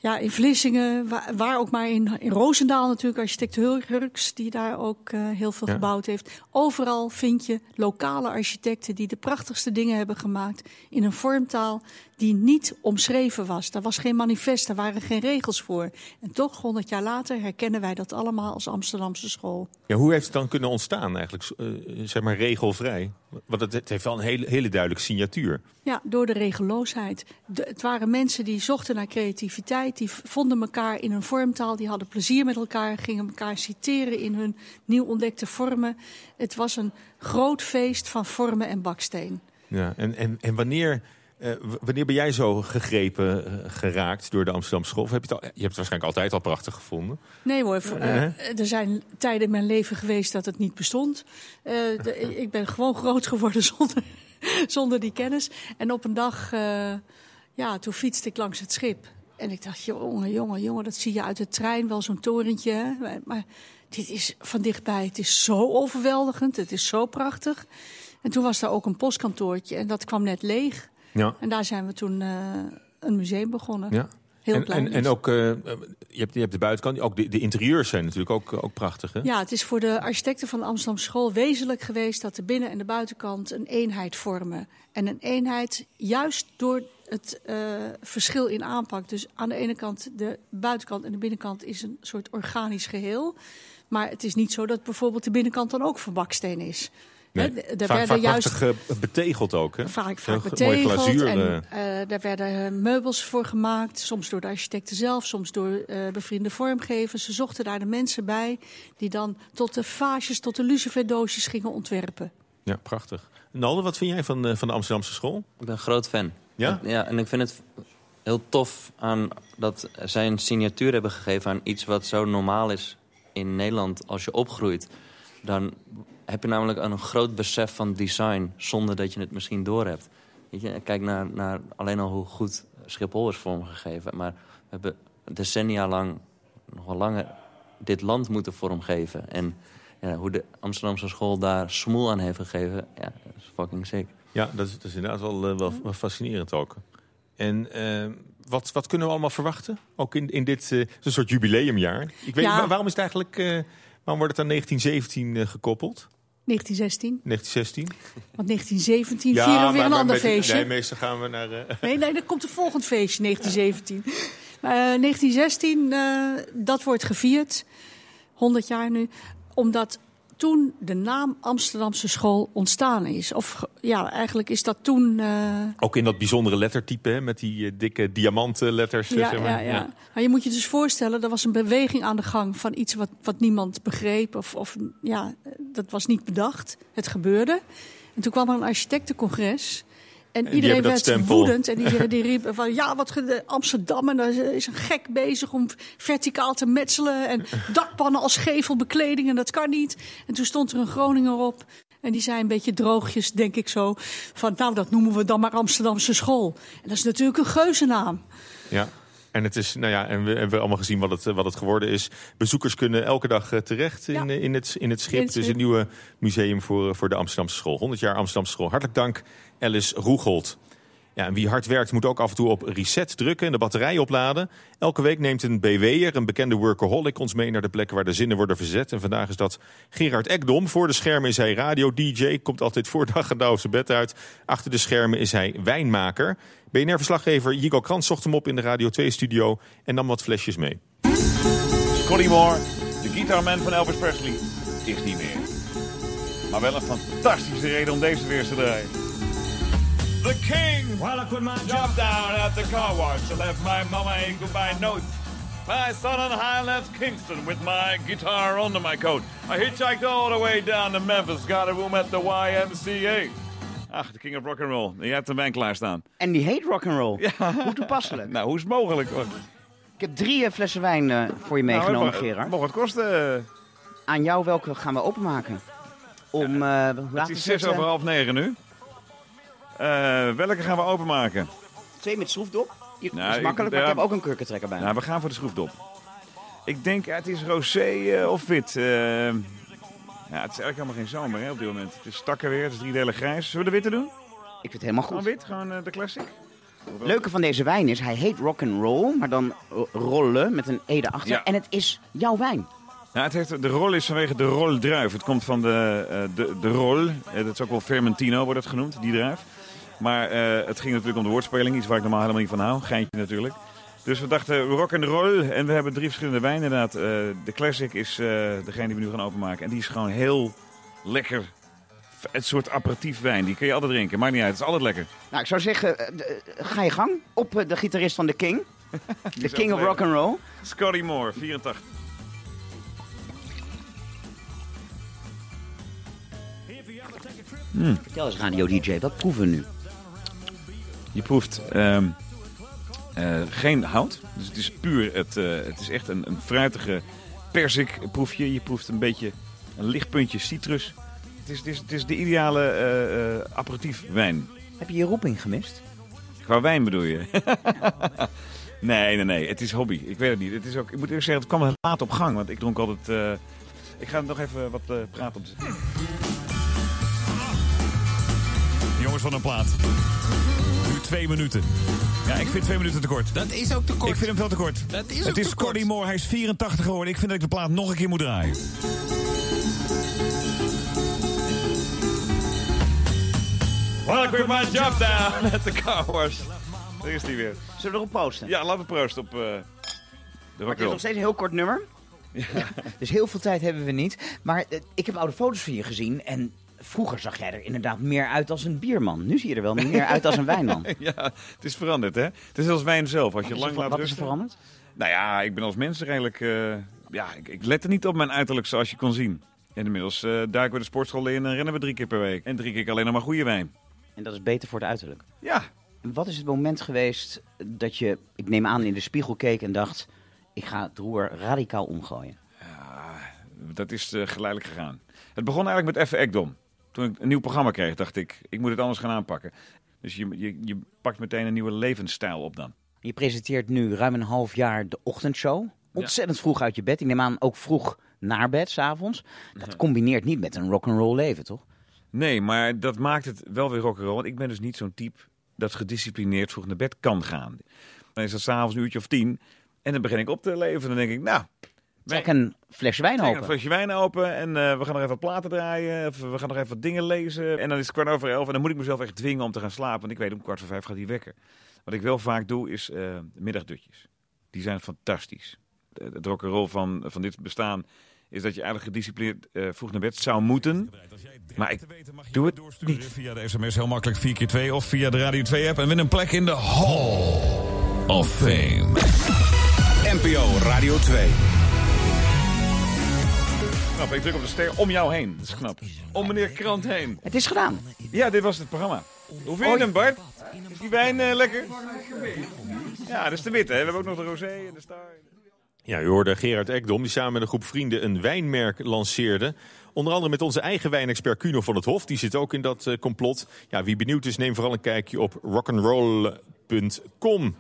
Ja. in Vlissingen. Waar, waar ook maar in, in Roosendaal natuurlijk. Architect Hur- Hurks, die daar ook eh, heel veel Ja. gebouwd heeft. Overal vind je lokale architecten die de prachtigste dingen hebben gemaakt. In een vormtaal die niet omschreven was. Daar was geen manifest, daar waren geen regels voor. En toch, 100 jaar later, herkennen wij dat allemaal als Amsterdamse school. Ja, hoe heeft het dan kunnen ontstaan eigenlijk, eh, zeg maar regelvrij? Want het, het heeft wel een hele, hele duidelijke signatuur. Ja, door de regeloosheid. De- het waren mensen die zochten naar creativiteit, die vonden elkaar in een vormtaal, die hadden plezier met elkaar, gingen elkaar citeren in hun nieuw ontdekte vormen. Het was een groot feest van vormen en baksteen. Ja, en, en, en wanneer, eh, wanneer ben jij zo gegrepen eh, geraakt door de Amsterdamse school? Of heb je, het al, je hebt het waarschijnlijk altijd al prachtig gevonden. Nee hoor, Eh, er zijn tijden in mijn leven geweest dat het niet bestond. De- (laughs) ik ben gewoon groot geworden zonder, (laughs) zonder die kennis. En op een dag, ja, toen fietste ik langs het schip. En ik dacht, jongen, jongen, jongen, dat zie je uit de trein, wel zo'n torentje. Hè? Maar, maar dit is van dichtbij, het is zo overweldigend, het is zo prachtig. En toen was daar ook een postkantoortje en dat kwam net leeg. Ja. En daar zijn we toen eh, een museum begonnen. Ja. Heel en, klein. en, en ook, eh, je, hebt, je hebt de buitenkant, ook de, de interieurs zijn natuurlijk ook, ook prachtig. Hè? Ja, het is voor de architecten van de Amsterdam School wezenlijk geweest dat de binnen- en de buitenkant een eenheid vormen. En een eenheid juist door het eh, verschil in aanpak. Dus aan de ene kant de buitenkant en de binnenkant is een soort organisch geheel. Maar het is niet zo dat bijvoorbeeld de binnenkant dan ook van baksteen is. Nee, daar vaak, werden vaak juist prachtig betegeld ook. Hè? vaak, betegeld. Mooie glazuur. en eh. eh, daar werden eh, meubels voor gemaakt. Soms door de architecten zelf, soms door eh bevriende vormgevers. Ze zochten daar de mensen bij die dan tot de vaasjes, tot de luciferdoosjes gingen ontwerpen. ja, prachtig. Nalde, wat vind jij van, eh, van de Amsterdamse school? Ik ben een groot fan. Ja? Ja, en ik vind het heel tof aan dat zij een signatuur hebben gegeven aan iets wat zo normaal is in Nederland. Als je opgroeit, dan heb je namelijk een groot besef van design zonder dat je het misschien doorhebt. Weet je, kijk naar, naar alleen al hoe goed Schiphol is vormgegeven. Maar we hebben decennia lang, nog wel langer, dit land moeten vormgeven. En ja, hoe de Amsterdamse school daar smoel aan heeft gegeven, ja, dat is fucking sick. Ja, dat is, dat is inderdaad wel, eh, wel, wel fascinerend ook. En eh, wat, wat kunnen we allemaal verwachten? Ook in, in dit eh, een soort jubileumjaar. Ik weet, Ja. wa- waarom is het eigenlijk... waarom wordt het aan 1917 eh, gekoppeld? 1916, 1916? want 1917 (laughs) vieren we weer een ander met- feestje. Nee, meestal gaan we naar... eh, Nee, nee, er komt een volgend feestje, 1917. (laughs) Maar, eh, 1916, eh, dat wordt gevierd, 100 jaar nu, omdat toen de naam Amsterdamse school ontstaan is. Of ja, eigenlijk is dat toen. eh, Ook in dat bijzondere lettertype, hè, met die eh, dikke diamantletters. ja, zeg ja, maar. ja. Maar je moet je dus voorstellen, er was een beweging aan de gang van iets wat, wat niemand begreep. Of, of ja, dat was niet bedacht. Het gebeurde. En toen kwam er een architectencongres. En, iedereen werd woedend. En die, die riep van ja, wat Amsterdam en daar is een gek bezig om verticaal te metselen. En (laughs) dakpannen als gevelbekleding en dat kan niet. En toen stond er een Groninger op. En die zei een beetje droogjes, denk ik zo. Van nou, dat noemen we dan maar Amsterdamse school. En dat is natuurlijk een geuzennaam. Ja. En het is, nou ja, en we en we hebben allemaal gezien wat het, wat het geworden is. Bezoekers kunnen elke dag eh, terecht in, eh, in, het, in het schip. In het Dus een nieuwe museum voor, eh, voor de Amsterdamse school. 100 jaar Amsterdamse school. Hartelijk dank, Alice Roegold. Ja, en wie hard werkt moet ook af en toe op reset drukken en de batterij opladen. Elke week neemt een BW'er, een bekende workaholic, ons mee naar de plekken waar de zinnen worden verzet. En vandaag is dat Gerard Ekdom. Voor de schermen is hij radio-dj, komt altijd voor dag en zijn bed uit. Achter de schermen is hij wijnmaker. BNR-verslaggever Jigo Krans zocht hem op in de Radio 2-studio en nam wat flesjes mee. Scotty Moore, de guitarman van Elvis Presley, is niet meer. Maar wel een fantastische reden om deze weer te draaien. The king! Well, I quit my job down at the car wash. I left my mama a goodbye note. My son and I left Kingston with my guitar under my coat. I hitchhiked all the way down to Memphis. Got a room at the YMCA. Ach, de king of rock and roll. Je hebt een wijn klaarstaan. En die heet rock'n'roll. Hoe toepasselijk. (laughs) Nou, hoe is het mogelijk? hoor? Ik heb drie eh, flessen wijn eh, voor je meegenomen, Nou, Gerard. Mag het kosten? Aan jou welke gaan we openmaken? Om, eh hoe laat Het is zes over eh, half negen nu. Eh, welke gaan we openmaken? Twee met schroefdop. Je- Nou, dat is ik- makkelijk, maar ja, ik heb ook een kurkentrekker bij. Nou, we gaan voor de schroefdop. Ik denk, het is rosé eh, of wit. Eh, Ja, het is eigenlijk helemaal geen zomer hè, op dit moment. Het is stakker weer, het is drie delen grijs. Zullen we de witte doen? Ik vind het helemaal Gewoon goed. wit, gewoon de classic. Het leuke van deze wijn is, hij heet rock and roll, maar dan rollen met een e erachter. Ja. En het is jouw wijn. Ja, het heeft, de rol is vanwege de roldruif. Het komt van de, de, de rol. Dat is ook wel Fermentino wordt het genoemd, die druif. Maar eh, het ging natuurlijk om de woordspeling. Iets waar ik normaal helemaal niet van hou. Geintje natuurlijk. Dus we dachten rock and roll. En we hebben drie verschillende wijnen inderdaad. Eh, de classic is eh, degene die we nu gaan openmaken. En die is gewoon heel lekker. Het soort aperitief wijn. Die kun je altijd drinken. Maakt niet uit. Het is altijd lekker. Nou, ik zou zeggen, ga je gang op de gitarist van The King. (laughs) Is King of. Rock and Roll. Scotty Moore, 84. Hmm. Vertel eens, Radio DJ, wat proeven we nu? Je proeft ehm, eh, geen hout. Dus het is puur, het, eh, het is echt een, een fruitige persik proefje. Je proeft een beetje een licht puntje citrus. Het is, het is, het is de ideale eh eh aperitief wijn. Heb je je roeping gemist? Qua wijn bedoel je? (laughs) nee, nee, nee. Het is hobby. Ik weet het niet. Het is ook, ik moet eerlijk zeggen, het kwam laat op gang. Want ik dronk altijd... eh, ik ga nog even wat eh, praten op de... Jongens van een plaat. Twee minuten. Ja, ik vind twee minuten te kort. Dat is ook te kort. Ik vind hem veel te kort. Dat is ook het is te kort. Cody Moore, hij is 84 geworden. Ik vind dat ik de plaat nog een keer moet draaien. Well, I quit my job down at the car wash. Daar is die weer. Zullen we erop proosten? Ja, laten we proosten op eh de Maar het is nog steeds een heel kort nummer. Dus heel veel tijd hebben we niet. Maar eh, ik heb oude foto's van je gezien. En vroeger zag jij er inderdaad meer uit als een bierman. Nu zie je er wel meer uit als een wijnman. (laughs) ja, het is veranderd, hè? Het is als wijn zelf. Als je Wat lang laat wat is er veranderd? Nou ja, ik ben als mens eigenlijk... eh, ja, ik, ik let er niet op mijn uiterlijk zoals je kon zien. En inmiddels eh duiken we de sportschool in en rennen we drie keer per week. En drink ik alleen nog maar goede wijn. En dat is beter voor het uiterlijk. Ja. En wat is het moment geweest dat je, ik neem aan, in de spiegel keek en dacht... ik ga het roer radicaal omgooien? Dat is eh, geleidelijk gegaan. Het begon eigenlijk met Effe Ekdom. Toen ik een nieuw programma kreeg, dacht ik, ik moet het anders gaan aanpakken. Dus je, je, je pakt meteen een nieuwe levensstijl op dan. Je presenteert nu ruim een half jaar de ochtendshow. Ontzettend vroeg uit je bed. Ik neem aan ook vroeg naar bed, s'avonds. Dat combineert niet met een rock'n'roll leven, toch? Nee, maar dat maakt het wel weer rock'n'roll. Want ik ben dus niet zo'n type dat gedisciplineerd vroeg naar bed kan gaan. Dan is dat s'avonds een uurtje of tien. En dan begin ik op te leven. Dan denk ik, nou... Trek een fles wijn Trek open. een flesje wijn open en eh, we gaan nog even platen draaien. Of we gaan nog even wat dingen lezen. En dan is het kwart over elf en dan moet ik mezelf echt dwingen om te gaan slapen. Want ik weet, om kwart voor vijf gaat die wekker. Wat ik wel vaak doe, is eh middagdutjes. Die zijn fantastisch. De- Het rock'n'roll van, van dit bestaan is dat je eigenlijk gedisciplineerd eh, vroeg naar bed zou moeten. Maar ik doe het niet. Via de sms heel makkelijk 4 keer 2 of via de Radio 2 app. En win een plek in de Hall of Fame. NPO Radio 2. Knap, ik druk op de ster om jou heen. Dat is knap. Om meneer Krant heen. Het is gedaan. Ja, dit was het programma. Hoe vind je hem, Bart? Is die wijn eh, lekker? Ja, dat is de witte. Hè? We hebben ook nog de rosé en de star. Ja, u hoorde Gerard Ekdom, die samen met een groep vrienden een wijnmerk lanceerde. Onder andere met onze eigen wijnexpert Kuno van het Hof. Die zit ook in dat eh, complot. Ja, wie benieuwd is, neem vooral een kijkje op rock'n'roll.com.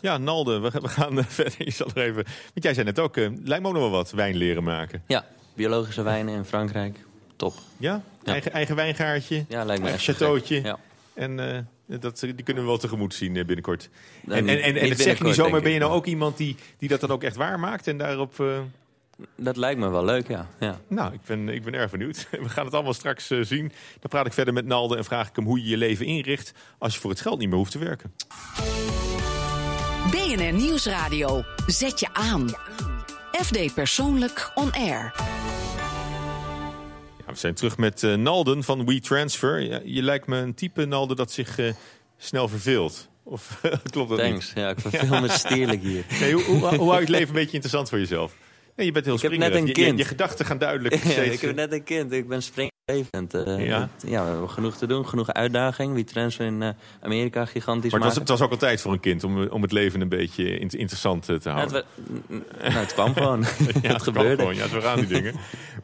Ja, Nalde, we, (laughs) we gaan verder. Je zal er even... Want jij zei net ook, eh, lijkt me ook nog wel wat wijn leren maken. Ja, biologische wijnen in Frankrijk. Top. Ja? Eigen, eigen wijngaartje? Ja, lijkt me echt te chateautje? Ja. En eh, dat, die kunnen we wel tegemoet zien eh, binnenkort. En en, en, en niet dat zeg je niet zomaar. Ben je nou ook iemand die, die dat dan ook echt waar maakt en daarop... eh, Dat lijkt me wel leuk, ja. ja. Nou, ik ben, ik ben erg benieuwd. (laughs) We gaan het allemaal straks zien. Dan praat ik verder met Nalde en vraag ik hem hoe je je leven inricht... als je voor het geld niet meer hoeft te werken. BNR Nieuwsradio. Zet je aan. FD Persoonlijk On Air. Ja, we zijn terug met eh, Nalden van WeTransfer. Ja, je lijkt me een type, Nalden, dat zich eh, snel verveelt. Of (laughs) klopt dat Thanks. niet? Ja, ik (laughs) verveel me stierlijk hier. Nee, hoe, hoe, hoe hou je het leven een beetje interessant voor jezelf? Nee, je bent heel Ik heb net een Je- je, kind. je gedachten gaan duidelijk (laughs) Ja, ik heb net een kind. Ik ben springlevend. eh Ja. ja. ja, we hebben genoeg te doen. Genoeg uitdaging. Wie transfer in eh, Amerika gigantisch Maar het was, het was ook altijd voor een kind om, om het leven een beetje in- interessant eh, te Ja, het, houden. we- nou, het kwam gewoon. Het kwam gebeurde. Gewoon, ja, zo gaan die dingen.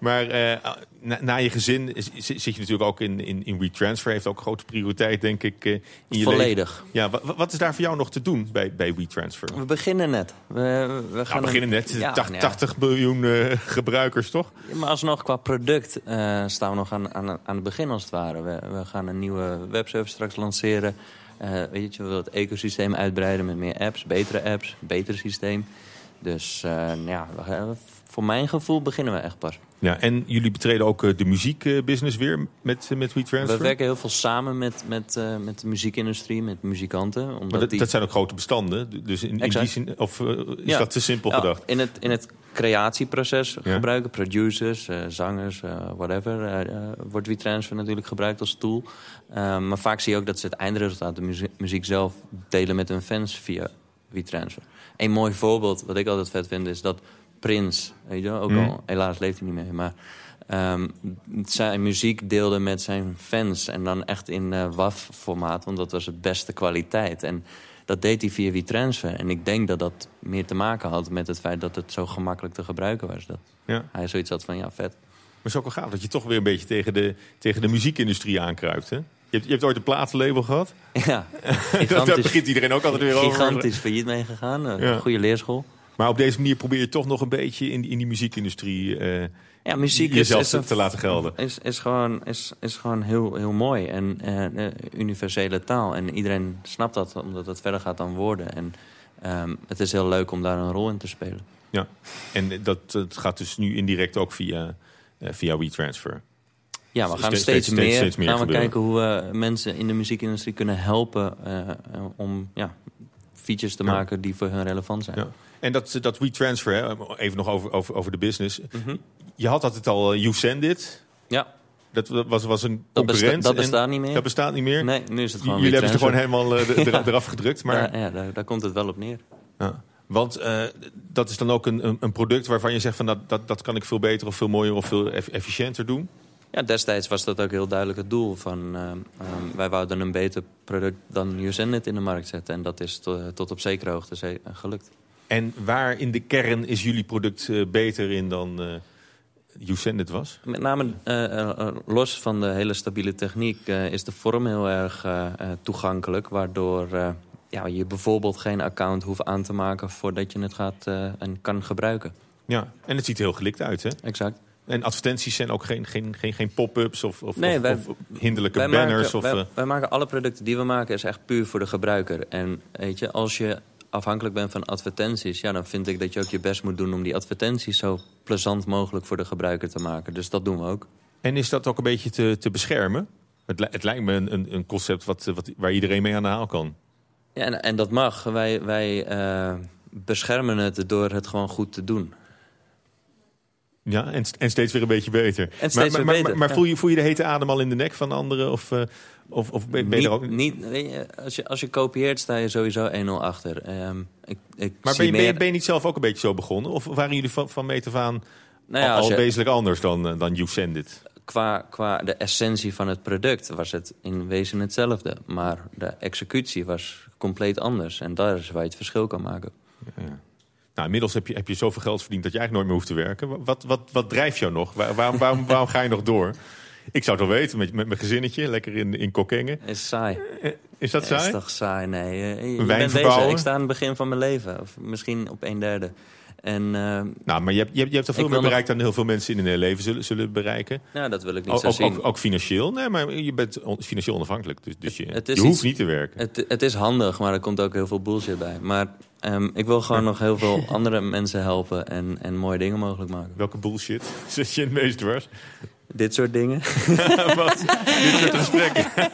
Maar eh, na, na je gezin is- zit je natuurlijk ook in, in, in WeTransfer. Heeft ook grote prioriteit, denk ik, eh, in je Volledig. leven. Ja, wat, wat is daar voor jou nog te doen bij, bij WeTransfer? We beginnen net. We, we gaan beginnen net. Ja, 80, nou ja. 80 miljoen eh, gebruikers, toch? Ja, Maar alsnog, qua product eh, staan we nog aan, aan, aan het begin als het ware. We, we gaan een nieuwe webservice straks lanceren. Weet je, we willen het ecosysteem uitbreiden met meer apps, betere apps, beter systeem. Dus eh, ja, we gaan- voor mijn gevoel beginnen we echt pas. Ja, en jullie betreden ook eh, de muziekbusiness weer met, eh, met WeTransfer? We werken heel veel samen met, met, met de muziekindustrie, met muzikanten. Omdat Maar dat, die... dat zijn ook grote bestanden. Dus in, in die zin, of is Ja. dat te simpel Ja, gedacht? In het, in het creatieproces gebruiken producers, zangers, whatever. wordt WeTransfer natuurlijk gebruikt als tool. Maar vaak zie je ook dat ze het eindresultaat, de muziek, muziek zelf, delen met hun fans via WeTransfer. Een mooi voorbeeld, wat ik altijd vet vind, is dat Prince, weet je ook Hmm. al, helaas leeft hij niet meer, maar ehm, zijn muziek deelde met zijn fans. En dan echt in eh WAV-formaat, want dat was het beste kwaliteit. En dat deed hij via WeTransfer. En ik denk dat dat meer te maken had met het feit dat het zo gemakkelijk te gebruiken was. Dat Ja. hij zoiets had van, ja, vet. Maar het is ook wel gaaf dat je toch weer een beetje tegen de, tegen de muziekindustrie aankruipt. Hè? Je, hebt, je hebt ooit een platenlabel gehad. (laughs) Ja, (laughs) Daar begint iedereen ook altijd weer over. Gigantisch failliet meegegaan. Een Ja. goede leerschool. Maar op deze manier probeer je toch nog een beetje in, die- in die muziekindustrie eh, Ja, muziek is, jezelf is te, een- te laten gelden. Is, is gewoon, is, is gewoon heel, heel mooi. En eh, eh, universele taal. En iedereen snapt dat, omdat het verder gaat dan woorden. En ehm, het is heel leuk om daar een rol in te spelen. Ja, en dat, dat gaat dus nu indirect ook via, eh, via WeTransfer. Ja, we gaan steeds, meer, gaan we gebeuren. kijken hoe we mensen in de muziekindustrie kunnen helpen... eh, om ja, features te Ja. maken die voor hun relevant zijn. Ja. En dat, dat WeTransfer, hè, even nog over, over, over de business. Mhm. Je had altijd al eh, You Send It. Ja. Dat was, was een Dat besta- concurrent. dat bestaat niet meer. Dat bestaat niet meer? Nee, nu is het gewoon Jullie hebben het er gewoon helemaal eh, er- er- (laughs) Ja. eraf gedrukt. Maar, ja, daar, daar komt het wel op neer. Ja. Want dat is dan ook een, een, een product waarvan je zegt van dat, dat, dat kan ik veel beter of veel mooier of veel eff- efficiënter doen. Ja, destijds was dat ook heel duidelijk het doel. Van, ehm, ehm, wij wouden een beter product dan Usenet in de markt zetten. En dat is to- tot op zekere hoogte ze- eh, gelukt. En waar in de kern is jullie product eh, beter in dan eh YouSendIt was? Met name eh, eh, los van de hele stabiele techniek eh, is de vorm heel erg eh, eh, toegankelijk. Waardoor eh, ja, je bijvoorbeeld geen account hoeft aan te maken voordat je het gaat eh, en kan gebruiken. Ja, en het ziet er heel gelikt uit, hè? Exact. En advertenties zijn ook geen, geen, geen, geen pop-ups of, of, Nee, of, wij- of hinderlijke wij banners. Maken, of, wij, eh, wij maken alle producten die we maken is echt puur voor de gebruiker. En weet je, als je afhankelijk bent van advertenties... Ja, dan vind ik dat je ook je best moet doen om die advertenties... zo plezant mogelijk voor de gebruiker te maken. Dus dat doen we ook. En is dat ook een beetje te, te beschermen? Het, li- het lijkt me een, een, een concept wat, wat, waar iedereen mee aan de haal kan. Ja, en, en dat mag. Wij, wij eh, beschermen het door het gewoon goed te doen. Ja, en, en steeds weer een beetje beter. En maar, maar, maar- beter, Maar, ja. voel, je, voel je de hete adem al in de nek van anderen? Of, eh, of, of ben, ben je er ook... Niet, je, als, je, als je kopieert sta je sowieso 1-0 achter. Ehm, ik, ik Maar zie ben je, ben, je, meer- ben je niet zelf ook een beetje zo begonnen? Of waren jullie van, van meet af aan Nou ja, al, al wezenlijk anders dan, eh, dan You Send It? qua, qua de essentie van het product was het in wezen hetzelfde. Maar de executie was compleet anders. En daar is waar je het verschil kan maken. Nou, inmiddels heb je, heb je zoveel geld verdiend dat je eigenlijk nooit meer hoeft te werken. Wat, wat, wat drijft jou nog? Waar- waarom, waarom, (laughs) waarom ga je nog door? Ik zou het wel weten, met, met mijn gezinnetje, lekker in, in Kokkengen. Is saai. Is dat saai? Is toch saai? Nee. eh, Je, bent bezig. Ik sta aan het begin van mijn leven. Of misschien op een derde. En, eh, Nou, maar je hebt, je hebt, je hebt al veel meer bereikt dan heel veel mensen in hun leven zullen, zullen bereiken. Ja, dat wil ik niet ook, zo ook, zien. Ook, ook financieel. Nee, maar je bent on- financieel onafhankelijk. Dus, dus je, het je hoeft iets- niet te werken. Het, het is handig, maar er komt ook heel veel bullshit bij. Maar ehm, ik wil gewoon nog heel veel andere mensen helpen en, en mooie dingen mogelijk maken. Welke bullshit (laughs) zet je het meest dwars? Dit soort dingen. (laughs) Wat? Dit soort gesprekken. (laughs)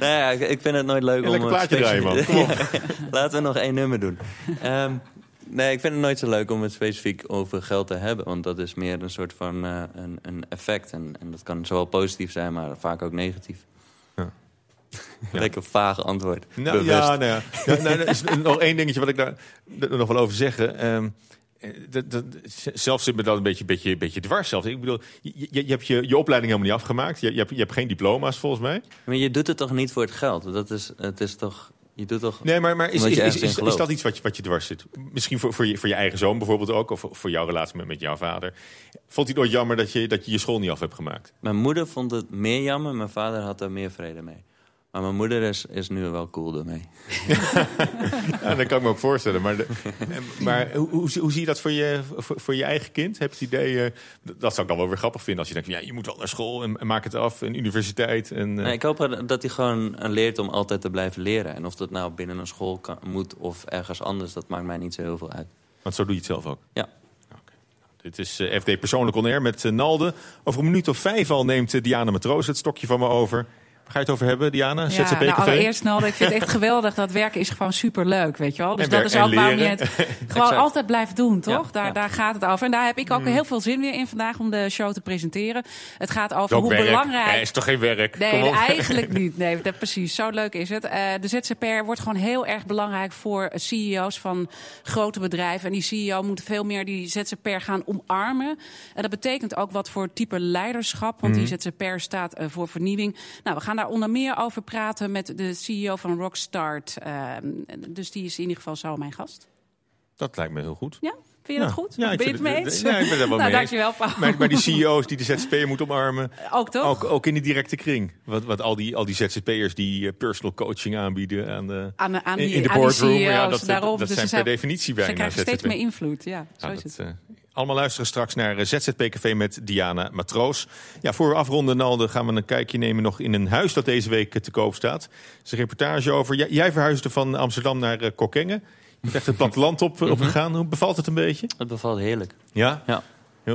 nou ja, ik, vind het nooit leuk Ja, om... een plaatje draaien, man. Kom op. Laten we nog één nummer doen. Ehm, nee, ik vind het nooit zo leuk om het specifiek over geld te hebben. Want dat is meer een soort van eh, een, een effect. En, en dat kan zowel positief zijn, maar vaak ook negatief. Ja. Lekker vaag antwoord. Nou, ja, nou ja. ja nou, is nog één dingetje wat ik daar nog wel over zeggen. Ehm, eh, dat, dat, zelf zit me dat een beetje, beetje, beetje dwars. Zelfs. Ik bedoel, je, je, hebt je, je opleiding helemaal niet afgemaakt. Je, je, hebt, je hebt geen diploma's volgens mij. Maar je doet het toch niet voor het geld? Dat is, het is toch, Je doet toch Nee, maar, maar is, is, is, is, dat iets wat je, wat je dwars zit? Misschien voor, voor, je, voor je eigen zoon bijvoorbeeld ook, of voor jouw relatie met, met jouw vader. Vond hij het ooit jammer dat je, dat je je school niet af hebt gemaakt? Mijn moeder vond het meer jammer, mijn vader had er meer vrede mee. Maar mijn moeder is, is nu wel cool ermee. (laughs) Ja, dat kan ik me ook voorstellen. Maar, de- maar hoe, hoe, hoe zie je dat voor je, voor, voor je eigen kind? Heb je het idee, eh, dat zou ik dan wel weer grappig vinden... als je denkt, van, ja, je moet wel naar school en, en maak het af, en universiteit. En, eh, Nee, ik hoop dat hij gewoon leert om altijd te blijven leren. En of dat nou binnen een school kan, moet of ergens anders, dat maakt mij niet zo heel veel uit. Want zo doe je het zelf ook? Ja. Dit is eh, FD Persoonlijk On Air met Nalde. Over een minuut of vijf al neemt Diana Matroos het stokje van me over. Ga je het over hebben, Diana? Ja, ZZP nou, allereerst Nalde, ik vind het echt (laughs) geweldig. Dat werken is gewoon superleuk, weet je wel. Dus En dat is ook waarom je het (laughs) gewoon altijd blijft doen, toch? Ja, daar, ja. daar gaat het over. En daar heb ik ook Mm. heel veel zin weer in vandaag om de show te presenteren. Het gaat over Ook hoe werk. belangrijk... Ja, is toch geen werk? Kom Nee, eigenlijk (laughs) niet. Nee, dat, precies. Zo leuk is het. Eh, de ZZPR wordt gewoon heel erg belangrijk voor CEO's van grote bedrijven. En die CEO moet veel meer die ZZPR gaan omarmen. En dat betekent ook wat voor type leiderschap. Want die ZZPR staat eh, voor vernieuwing. Nou, we gaan daar onder meer over praten met de CEO van Rockstart. Eh, dus die is in ieder geval zo mijn gast. Dat lijkt me heel goed. Ja? Vind je dat goed? Ja, ik ben je vind het mee eens? Ja, ik ben er wel (laughs) nou, mee eens. dankjewel, Paul. Maar, maar die CEO's die de ZZP'er moeten omarmen. (laughs) Ook toch? Ook, ook in die directe kring. Want, want al, die, al die ZZP'ers die eh, personal coaching aanbieden aan de, Aan, de- aan die, in de aan die boardroom. CEO's, ja, dat, daarom. dat Dus zijn per definitie bijna Ze krijgen steeds meer invloed, ja. Zo is het. eh, allemaal luisteren straks naar eh, ZZP Café met Diana Matroos. Ja, voor we afronden, Nalde, gaan we een kijkje nemen nog in een huis dat deze week eh, te koop staat. Er is een reportage over. Jij, jij verhuisde van Amsterdam naar uh, Kokkengen. Je bent echt het platteland op, Mhm. opgegaan. Hoe bevalt het een beetje? Het bevalt heerlijk. Ja? Ja.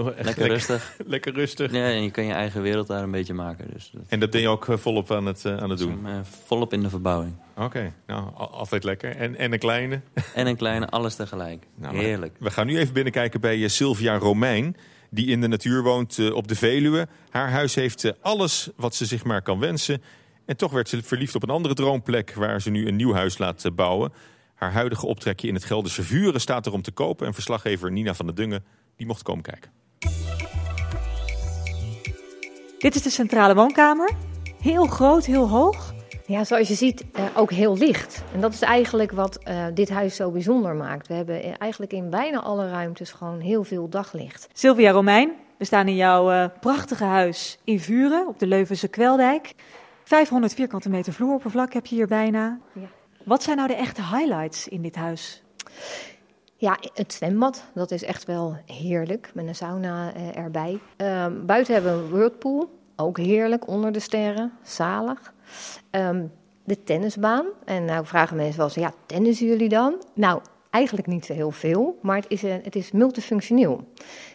Heel, lekker rustig. (laughs) lekker rustig. Ja, en je kan je eigen wereld daar een beetje maken. Dus dat En dat ben je ook eh, volop aan het, eh, aan het doen? eh, volop in de verbouwing. Oké, nou, al- altijd lekker. En, en een kleine? (laughs) En een kleine, alles tegelijk. Nou, Heerlijk. We gaan nu even binnenkijken bij Sylvia Romein. Die in de natuur woont op de Veluwe. Haar huis heeft alles wat ze zich maar kan wensen. En toch werd ze verliefd op een andere droomplek... waar ze nu een nieuw huis laat bouwen. Haar huidige optrekje in het Gelderse Vuren staat er om te kopen. En verslaggever Nina van der Dungen die mocht komen kijken. Dit is de centrale woonkamer. Heel groot, heel hoog. Ja, zoals je ziet, eh, ook heel licht. En dat is eigenlijk wat eh, dit huis zo bijzonder maakt. We hebben eigenlijk in bijna alle ruimtes gewoon heel veel daglicht. Sylvia Romein, we staan in jouw eh, prachtige huis in Vuren op de Leuvense Kweldijk. 500 vierkante meter vloeroppervlak heb je hier bijna. Ja. Wat zijn nou de echte highlights in dit huis? Ja, het zwembad, dat is echt wel heerlijk, met een sauna eh, erbij. Ehm, buiten hebben we een whirlpool, ook heerlijk, onder de sterren, zalig. Ehm, de tennisbaan, en nou vragen mensen wel eens, ja, tennissen jullie dan? Nou, eigenlijk niet zo heel veel, maar het is, een, het is multifunctioneel.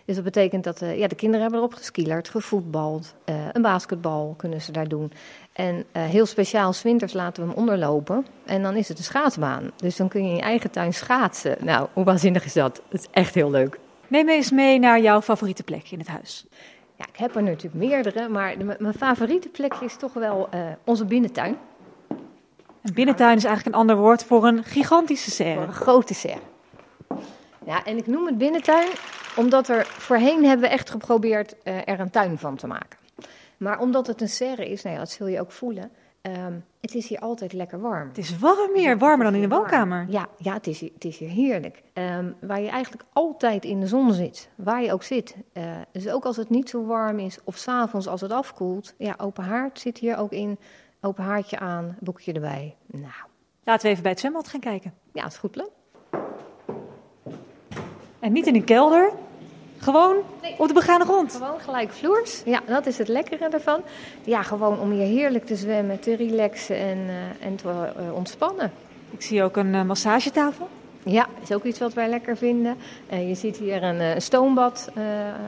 Dus dat betekent dat eh, ja, de kinderen hebben erop geskielerd, gevoetbald, eh, een basketbal kunnen ze daar doen. En eh, heel speciaal, winters laten we hem onderlopen en dan is het een schaatsbaan. Dus dan kun je in je eigen tuin schaatsen. Nou, hoe waanzinnig is dat? Dat is echt heel leuk. Neem eens mee naar jouw favoriete plek in het huis. Ja, ik heb er natuurlijk meerdere, maar de- mijn favoriete plekje is toch wel eh, onze binnentuin. Een binnentuin is eigenlijk een ander woord voor een gigantische serre. Voor een grote serre. Ja, en ik noem het binnentuin omdat er voorheen hebben we echt geprobeerd eh, er een tuin van te maken. Maar omdat het een serre is, nou ja, dat zul je ook voelen, ehm, het is hier altijd lekker warm. Het is warm hier, warmer dan in de woonkamer. Ja, ja het, is hier, het is hier heerlijk. Ehm, waar je eigenlijk altijd in de zon zit, waar je ook zit. Eh, dus ook als het niet zo warm is of s'avonds als het afkoelt. Ja, open haard zit hier ook in. Open haardje aan, boekje erbij. Nou, Laten we even bij het zwembad gaan kijken. ja, dat is goed plan. En niet in een kelder, gewoon op de begane grond. Gewoon gelijk vloers. Ja, dat is het lekkere ervan. Ja, gewoon om hier heerlijk te zwemmen, te relaxen en, eh, en te eh, ontspannen. Ik zie ook een eh, massagetafel. Ja, is ook iets wat wij lekker vinden. Je ziet hier een stoombad,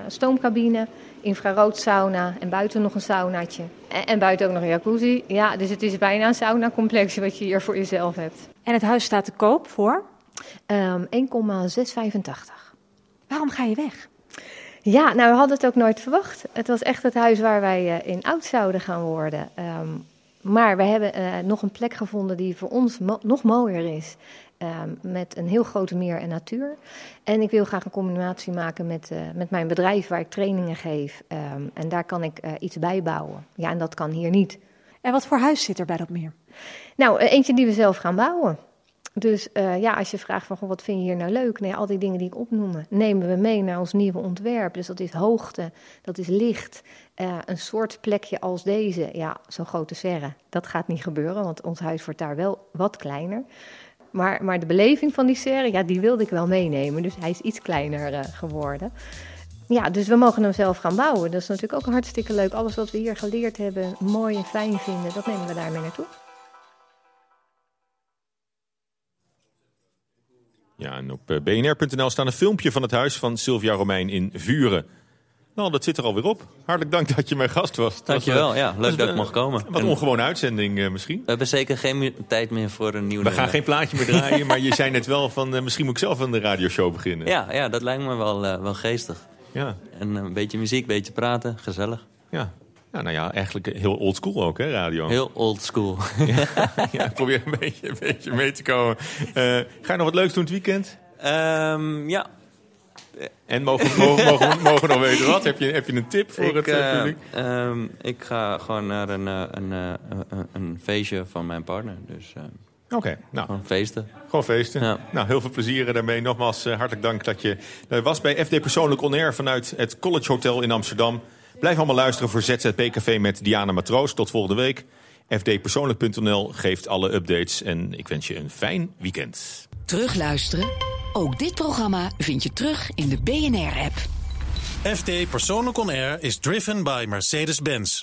stoomcabine, infraroodsauna en buiten nog een saunaatje. En, en buiten ook nog een jacuzzi. Ja, dus het is bijna een sauna-complexje wat je hier voor jezelf hebt. En het huis staat te koop voor? Ehm 1,685. Waarom ga je weg? Ja, nou, we hadden het ook nooit verwacht. Het was echt het huis waar wij eh, in oud zouden gaan worden. Ehm, maar we hebben eh, nog een plek gevonden die voor ons mo- nog mooier is. Ehm, met een heel grote meer en natuur. En ik wil graag een combinatie maken met, eh, met mijn bedrijf waar ik trainingen geef. Ehm, en daar kan ik iets bij bouwen. Ja, en dat kan hier niet. En wat voor huis zit er bij dat meer? Nou, eentje die we zelf gaan bouwen. Dus eh, ja, als je vraagt van wat vind je hier nou leuk? Nee, al die dingen die ik opnoem, nemen we mee naar ons nieuwe ontwerp. Dus dat is hoogte, dat is licht. eh, een soort plekje als deze, ja, zo'n grote serre, dat gaat niet gebeuren, want ons huis wordt daar wel wat kleiner. Maar, maar de beleving van die serre, ja, die wilde ik wel meenemen. Dus hij is iets kleiner eh, geworden. Ja, dus we mogen hem zelf gaan bouwen. Dat is natuurlijk ook hartstikke leuk. Alles wat we hier geleerd hebben, mooi en fijn vinden, dat nemen we daarmee naartoe. Ja, en op eh, bnr.nl staat een filmpje van het huis van Sylvia Romein in Vuren. Nou, dat zit er alweer op. Hartelijk dank dat je mijn gast was. Dankjewel, eh, ja. was, Leuk dat ik mocht komen. Wat En- ongewone uitzending eh, misschien. We hebben zeker geen tijd meer voor een nieuw We gaan geen plaatje meer draaien, maar je (laughs) zei net wel van misschien moet ik zelf aan de radioshow beginnen. Ja, ja, dat lijkt me wel, wel geestig. Ja. En een beetje muziek, een beetje praten, gezellig. Ja. Ja, nou ja, eigenlijk heel old school ook, hè, radio. Heel old school. (laughs) ja, ik probeer een beetje, een beetje mee te komen. Eh, ga je nog wat leuks doen het weekend? Ehm, ja. En mogen, mogen, mogen, mogen we nog weten wat? Heb je, heb je een tip voor ik, het eh, publiek? ehm, ik ga gewoon naar een, een, een, een feestje van mijn partner. Dus Oké, nou. gewoon feesten. Gewoon feesten. Nou, heel veel plezier daarmee. Nogmaals, hartelijk dank dat je was bij FD Persoonlijk On Air vanuit het College Hotel in Amsterdam. Blijf allemaal luisteren voor ZZP Café met Diana Matroos. Tot volgende week. fdpersoonlijk.nl geeft alle updates en ik wens je een fijn weekend. Terugluisteren? Ook dit programma vind je terug in de BNR-app. FD Persoonlijk On Air is driven by Mercedes-Benz.